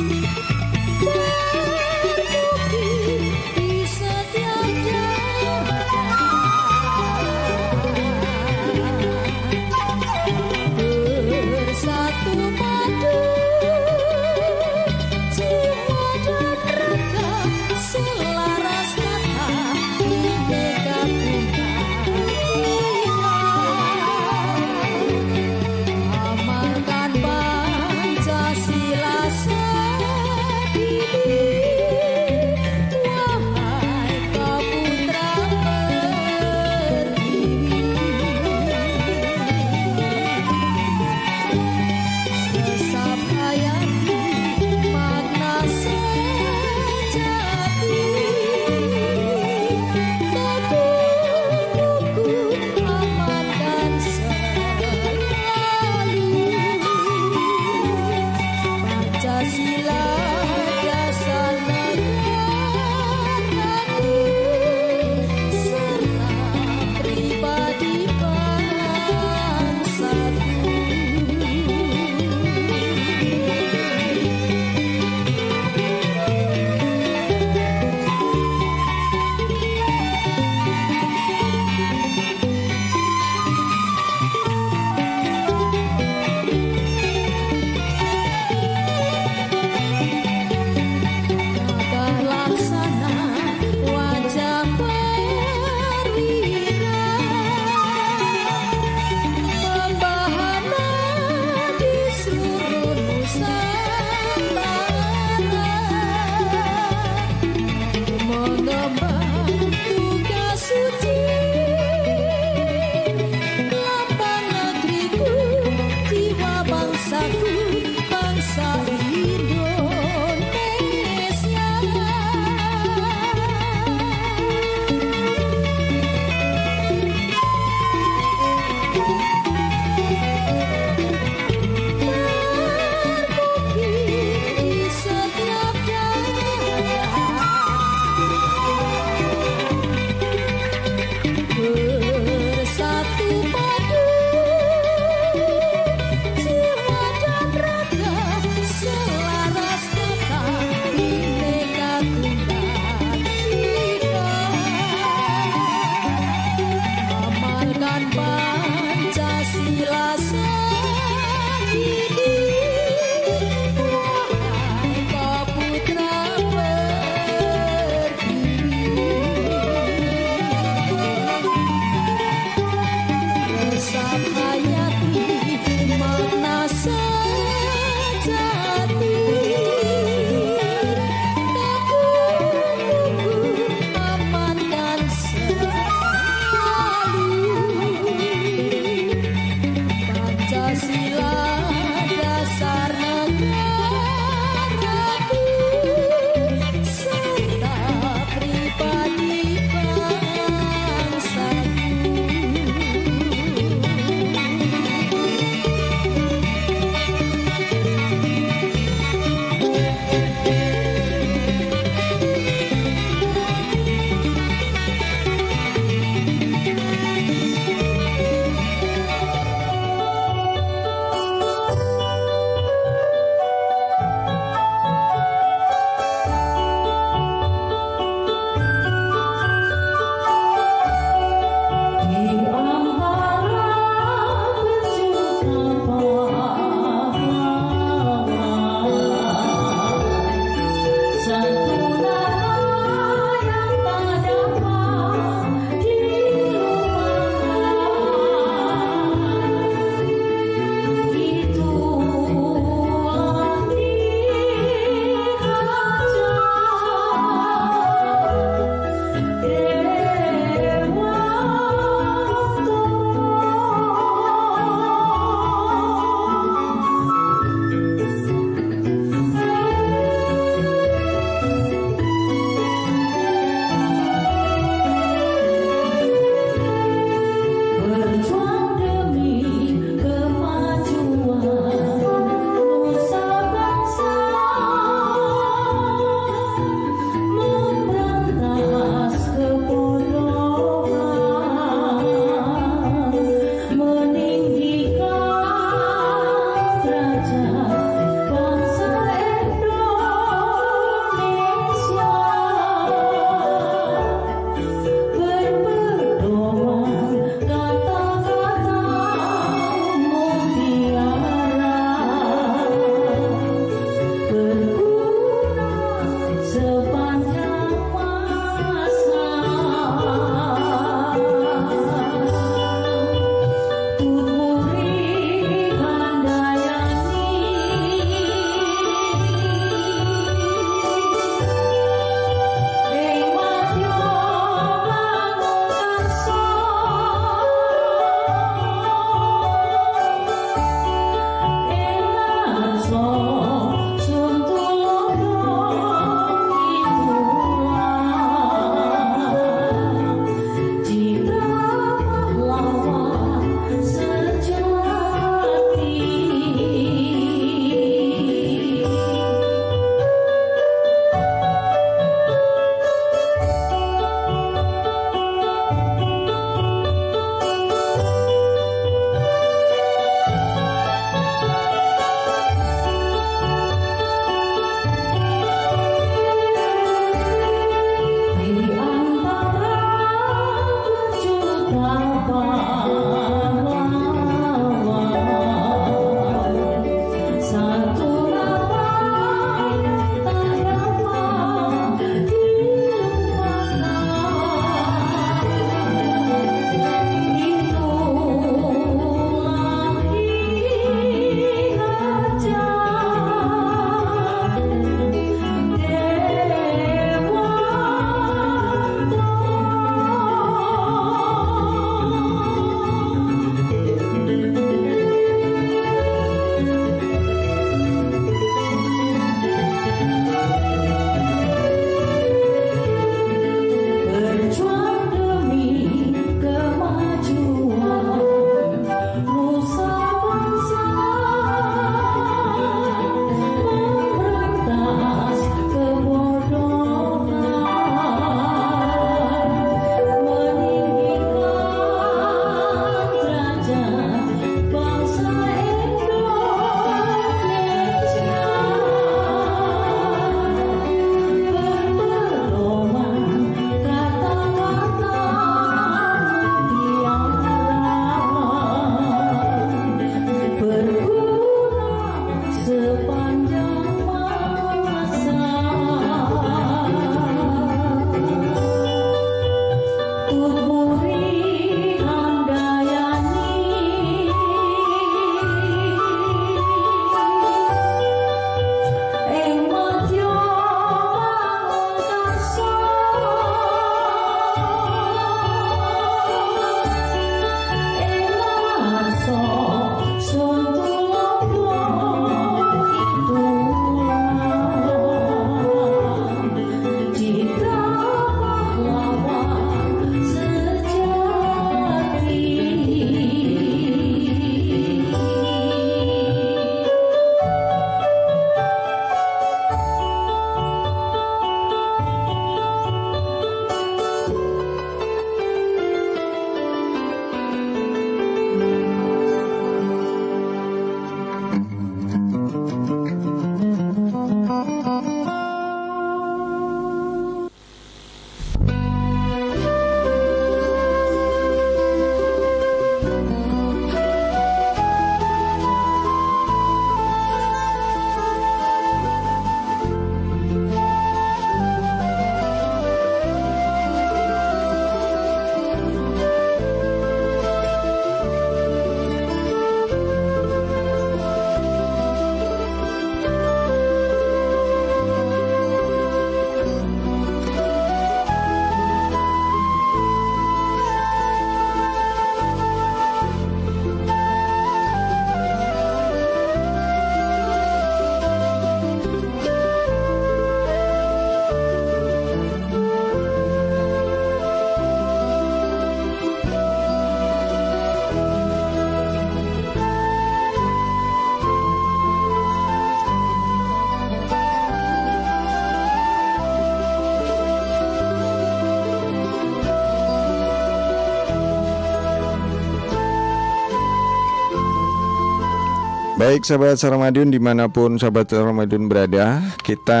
Baik sahabat Saramadion di mana pun sahabat Saramadion berada Kita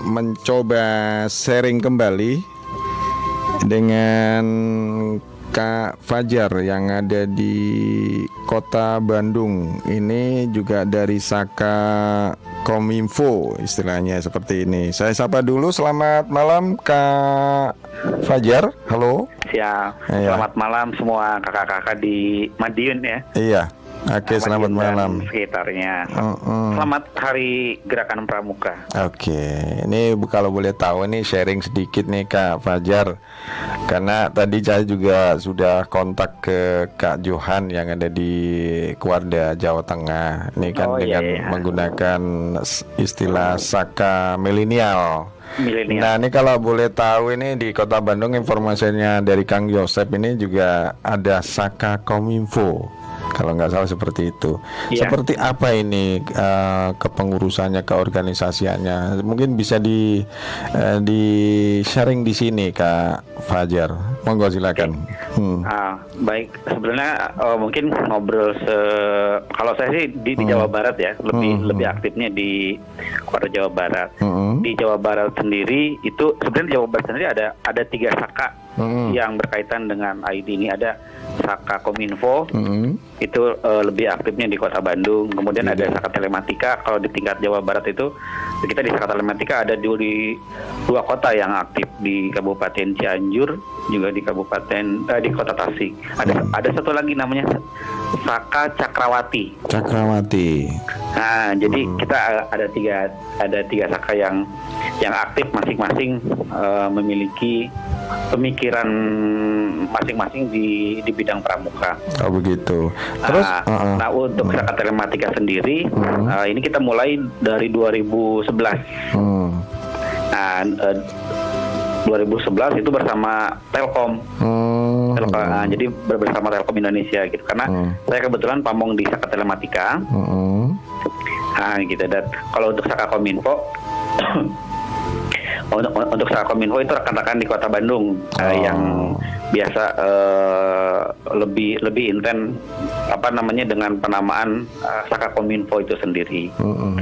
mencoba sharing kembali Dengan Kak Fajar yang ada di kota Bandung Ini juga dari Saka Kominfo istilahnya seperti ini Saya sapa dulu selamat malam Kak Fajar Halo Siap. Iya. Selamat malam semua kakak-kakak di Madiun ya. Iya Oke selamat Madiun dan malam Sekitarnya. Mm-mm. Selamat Hari Gerakan Pramuka. Oke, ini bu- kalau boleh tahu ini sharing sedikit nih Kak Fajar, karena tadi saya juga sudah kontak ke Kak Johan yang ada di Kuarda Jawa Tengah. Ini kan Oh, iya, dengan iya. menggunakan s- istilah Saka milenial. Milenial. Nah ini kalau boleh tahu ini di Kota Bandung informasinya dari Kang Yosep ini juga ada Saka Kominfo. Kalau nggak salah seperti itu. Iya. Seperti apa ini eh, kepengurusannya, keorganisasiannya? Mungkin bisa di eh, di sharing di sini Kak Fajar. Monggo silakan. Hmm. Ah, baik sebenarnya eh, mungkin ngobrol se kalau saya sih di, di Jawa Barat ya lebih Hmm. lebih aktifnya di kota Jawa Barat. Hmm. Di Jawa Barat sendiri itu sebenarnya Jawa Barat sendiri ada ada tiga saka Hmm. yang berkaitan dengan ID ini ada Saka Kominfo Hmm. itu eh, lebih aktifnya di kota Bandung. Kemudian Iya. ada Saka Telematika. Kalau di tingkat Jawa Barat itu kita di Saka Telematika ada di, di dua kota yang aktif di Kabupaten Cianjur juga di Kabupaten eh, di Kota Tasik. Ada ada satu lagi namanya Saka Cakrawati. Cakrawati. Nah, jadi kita ada tiga ada tiga saka yang yang aktif masing-masing eh, memiliki pemikiran masing-masing di di bidang pramuka. Oh begitu. Terus, Nah, uh-uh. nah, untuk saka telematika sendiri, Hmm. eh, ini kita mulai dari 2011. Hmm. Nah, eh, 2011 itu bersama Telkom. Hmm. Telkom, nah, jadi ber- bersama Telkom Indonesia gitu. Karena Hmm. saya kebetulan pamong di saka telematika. Hmm. Nah, gitu dan kalau untuk Saka Kominfo untuk untuk Saka Kominfo itu rekan-rekan di Kota Bandung eh, Oh. yang biasa eh, lebih lebih inten apa namanya dengan penamaan eh, Saka Kominfo itu sendiri. Mm-mm.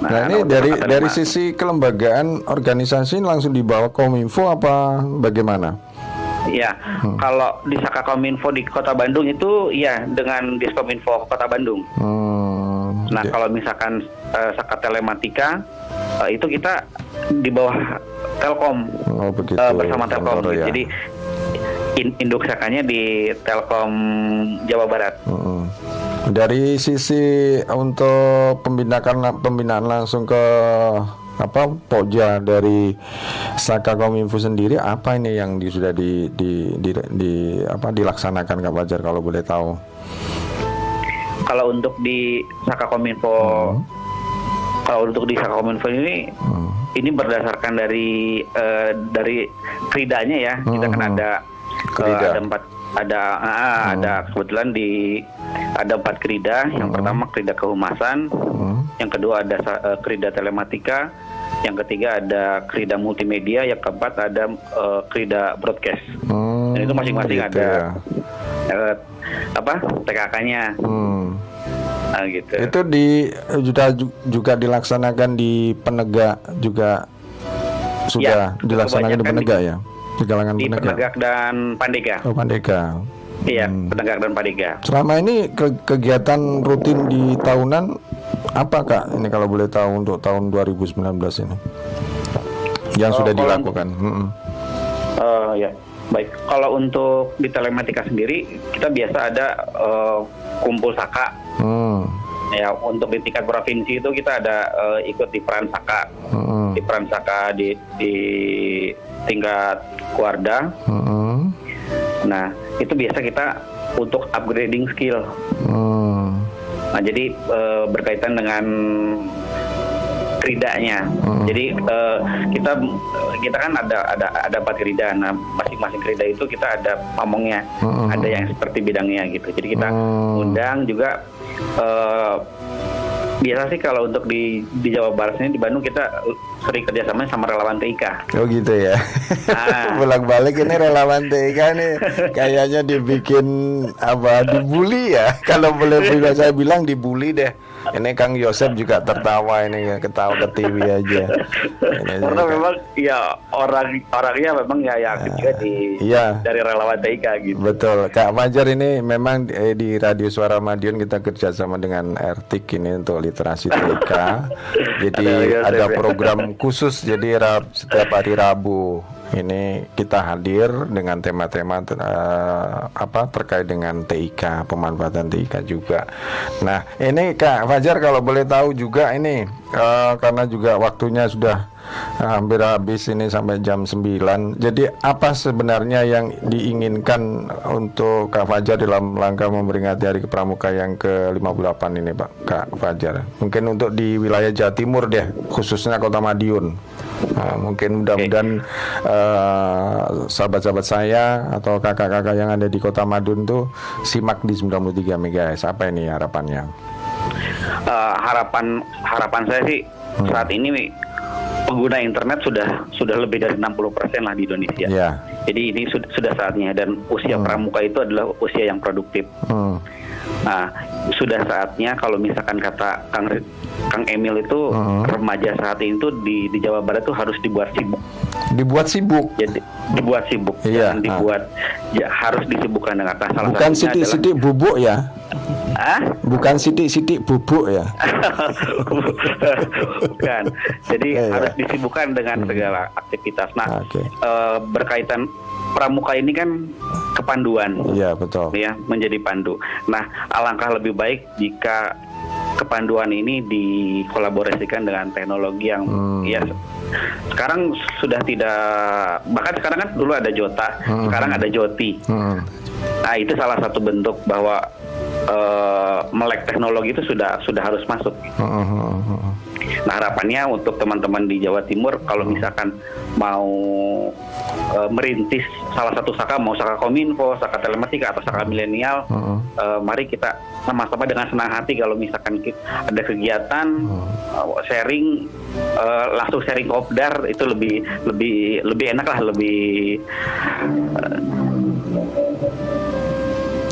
Nah, Nah, ini dari dari lima. sisi kelembagaan organisasi langsung dibawa Kominfo apa bagaimana? Ya, kalau di Saka Kominfo di Kota Bandung itu ya dengan Diskominfo Kota Bandung. Hmm, Nah, di- kalau misalkan eh, Saka Telematika eh, itu kita di bawah Telkom. oh begitu. Eh, bersama Telkom. Kantor ya. Jadi in- induk sakanya di Telkom Jawa Barat. Mm-mm. Dari sisi untuk pembinaan pembinaan langsung ke apa Poja dari Saka Kominfo sendiri apa ini yang di, sudah di, di, di, di- apa dilaksanakan Kak Fajar kalau boleh tahu? Kalau untuk di Saka Kominfo, kalau untuk di Kominfo ini, Hmm. ini berdasarkan dari eh, dari kridanya ya. Kita kan Hmm. ada eh, Krida. ada empat ada ah, ada kebetulan di ada empat krida. Yang pertama krida kehumasan, Hmm. yang kedua ada eh, krida telematika, yang ketiga ada krida multimedia, yang keempat ada eh, krida broadcast. Hmm, Dan itu masing-masing gitu ada ya. eh, apa TKK-nya Hmm. Nah, gitu. Itu di juga juga dilaksanakan di penegak juga sudah Ya, dilaksanakan di penegak ya di kalangan di penegak. penegak dan pandega. Oh pandega. Iya, Hmm. penegak dan pandega. Selama ini ke- kegiatan rutin di tahunan apa kak? Ini kalau boleh tahu untuk tahun 2019 ini yang Oh, sudah dilakukan. Mm-mm. Eh, ya, baik. Kalau untuk di telematika sendiri, kita biasa ada eh, kumpul saka. Hmm. Ya, untuk di tingkat provinsi itu kita ada eh, ikut di peran saka, Mm-mm. di peran saka di di tingkat kuarda. Mm-mm. Nah, itu biasa kita untuk upgrading skill. Hmm. Nah, jadi eh, berkaitan dengan kridanya. Hmm. Jadi eh, kita kita kan ada ada ada empat krida. Nah, masing-masing krida itu kita ada pamongnya. Hmm. Ada yang seperti bidangnya gitu. Jadi kita Hmm. undang juga eh, biasa sih kalau untuk di di Jawa Barat ini di Bandung kita sering kerjasama sama relawan TIK. Oh gitu ya. Ah. Bolak-balik ini relawan TK nih kayaknya dibikin apa dibully ya. Kalau boleh saya bilang dibully deh. Ini Kang Yosep juga tertawa ini ya, ketawa ke TV aja. Ini Karena juga. memang ya orang orangnya memang ya yang juga di iya. dari relawan TIK gitu. Betul, Kak Fajar ini memang eh, di Radio Suara Madiun kita kerjasama dengan RTIK ini untuk literasi TK. jadi Ada- ada- ada program khusus jadi setiap hari Rabu ini kita hadir dengan tema-tema eh, apa terkait dengan TIK, pemanfaatan TIK juga. Nah, ini Kak Fajar kalau boleh tahu juga ini eh, karena juga waktunya sudah hampir habis ini sampai jam 9. Jadi apa sebenarnya yang diinginkan untuk Kak Fajar dalam rangka memperingati Hari Pramuka yang ke-58 ini Pak Kak Fajar? Mungkin untuk di wilayah Jawa Timur deh, khususnya Kota Madiun. Nah, mungkin mudah-mudahan eh, sahabat-sahabat saya atau kakak-kakak yang ada di Kota Madiun tuh simak di 93 MHz. Apa ini harapannya? Eh, harapan harapan saya sih Hmm. saat ini pengguna internet sudah sudah lebih dari 60% lah di Indonesia. Ya. Jadi ini sud- sudah saatnya dan usia pramuka itu adalah usia yang produktif. Hmm. Nah, sudah saatnya kalau misalkan kata Kang Kang Emil itu Hmm. remaja saat ini tuh di di Jawa Barat tuh harus dibuat sibuk. Dibuat sibuk. Jadi dibuat sibuk, Iya, jangan ah. dibuat ya harus disibukkan dengan nah, salah Bukan satunya sidik-sidik bubuk ya. Adalah, ah? Bukan sidik-sidik bubuk ya. Bukan. Jadi Iya, iya. harus disibukkan dengan segala aktivitas. Nah, Oke. eh, berkaitan pramuka ini kan kepanduan. Iya, betul. ya menjadi pandu. Nah, alangkah lebih baik jika kepanduan ini dikolaborasikan dengan teknologi yang Hmm. ya sekarang sudah tidak bahkan sekarang kan dulu ada Jota, Hmm. sekarang ada Joti. Hmm. Nah, itu salah satu bentuk bahwa eh, melek teknologi itu sudah sudah harus masuk. Hmm, hmm. Nah harapannya untuk teman-teman di Jawa Timur kalau misalkan mau eh, merintis salah satu saka mau saka kominfo, saka telematika atau saka milenial, Hmm. eh, mari kita sama-sama dengan senang hati kalau misalkan ada kegiatan eh, sharing eh, langsung sharing kopdar itu lebih lebih lebih enak lah lebih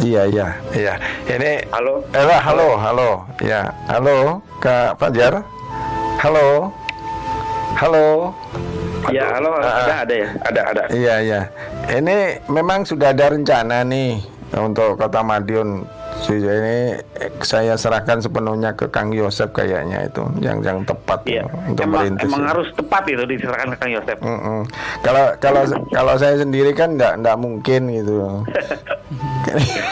Iya, iya, iya. Ini halo Ella, halo, halo. Ya, halo, Kak Fajar. Halo. Halo. ya halo Ah, ada ada ya ada ada Iya, iya. Ini memang sudah ada rencana nih untuk Kota Madiun. Sejauh ini saya serahkan sepenuhnya ke Kang Yosep kayaknya itu yang yang tepat Iya, untuk emang, merintis. emang harus tepat itu diserahkan ke Kang Yosep. Mm-mm. Kalau kalau kalau saya sendiri kan nggak nggak mungkin gitu.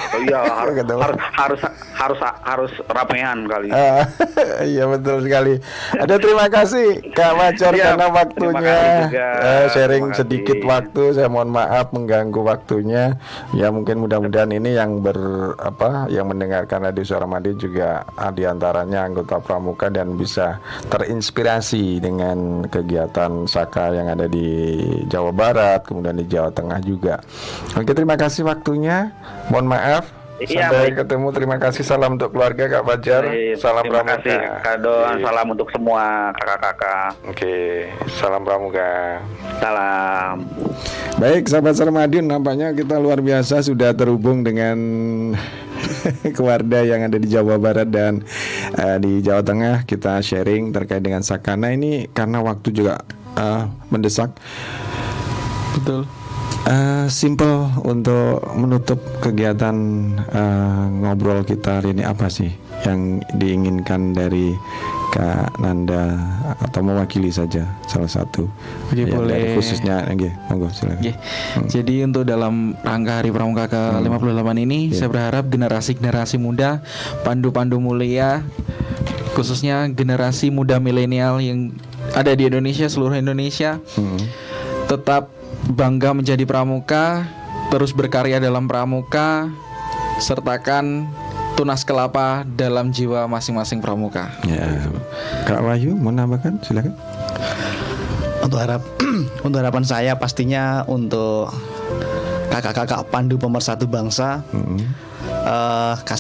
Oh iya harus Gitu. harus harus harus harus ramean kali. Ah, iya betul sekali. Ada terima kasih Kak Macar Siap. karena Terima waktunya kasih juga. eh, sharing sedikit waktu. Saya mohon maaf mengganggu waktunya. Ya mungkin mudah-mudahan ini yang ber apa yang mendengarkan Radio Suara Madiun juga di antaranya anggota pramuka dan bisa terinspirasi dengan kegiatan Saka yang ada di Jawa Barat, kemudian di Jawa Tengah juga. Oke terima kasih waktunya. Mohon maaf. Iya, Sampai baik. ketemu. Terima kasih. Salam untuk keluarga Kak Fajar. Baik, Salam terima pramuka. kasih Kadon, Oke. salam untuk semua kakak-kakak. Oke, salam pramuka. Salam. Baik, sahabat Sarmadiun, nampaknya kita luar biasa sudah terhubung dengan keluarga yang ada di Jawa Barat dan eh, di Jawa Tengah. Kita sharing terkait dengan Sakana ini karena waktu juga eh, mendesak. Betul. Eh, simple untuk menutup kegiatan eh, ngobrol kita hari ini apa sih yang diinginkan dari Kak Nanda atau mewakili saja salah satu Oke, Ya, boleh. dari khususnya nggih, monggo silakan. Oke. Jadi untuk dalam rangka Hari Pramuka ke-58 ini saya berharap generasi-generasi muda, pandu-pandu mulia khususnya generasi muda milenial yang ada di Indonesia, seluruh Indonesia Hmm. tetap bangga menjadi pramuka, terus berkarya dalam pramuka, sertakan tunas kelapa dalam jiwa masing-masing pramuka. Ya. Kak Wahyu mau nambahkan silakan. Untuk harap untuk harapan saya pastinya untuk kakak-kakak pandu pemersatu bangsa Hmm. eh,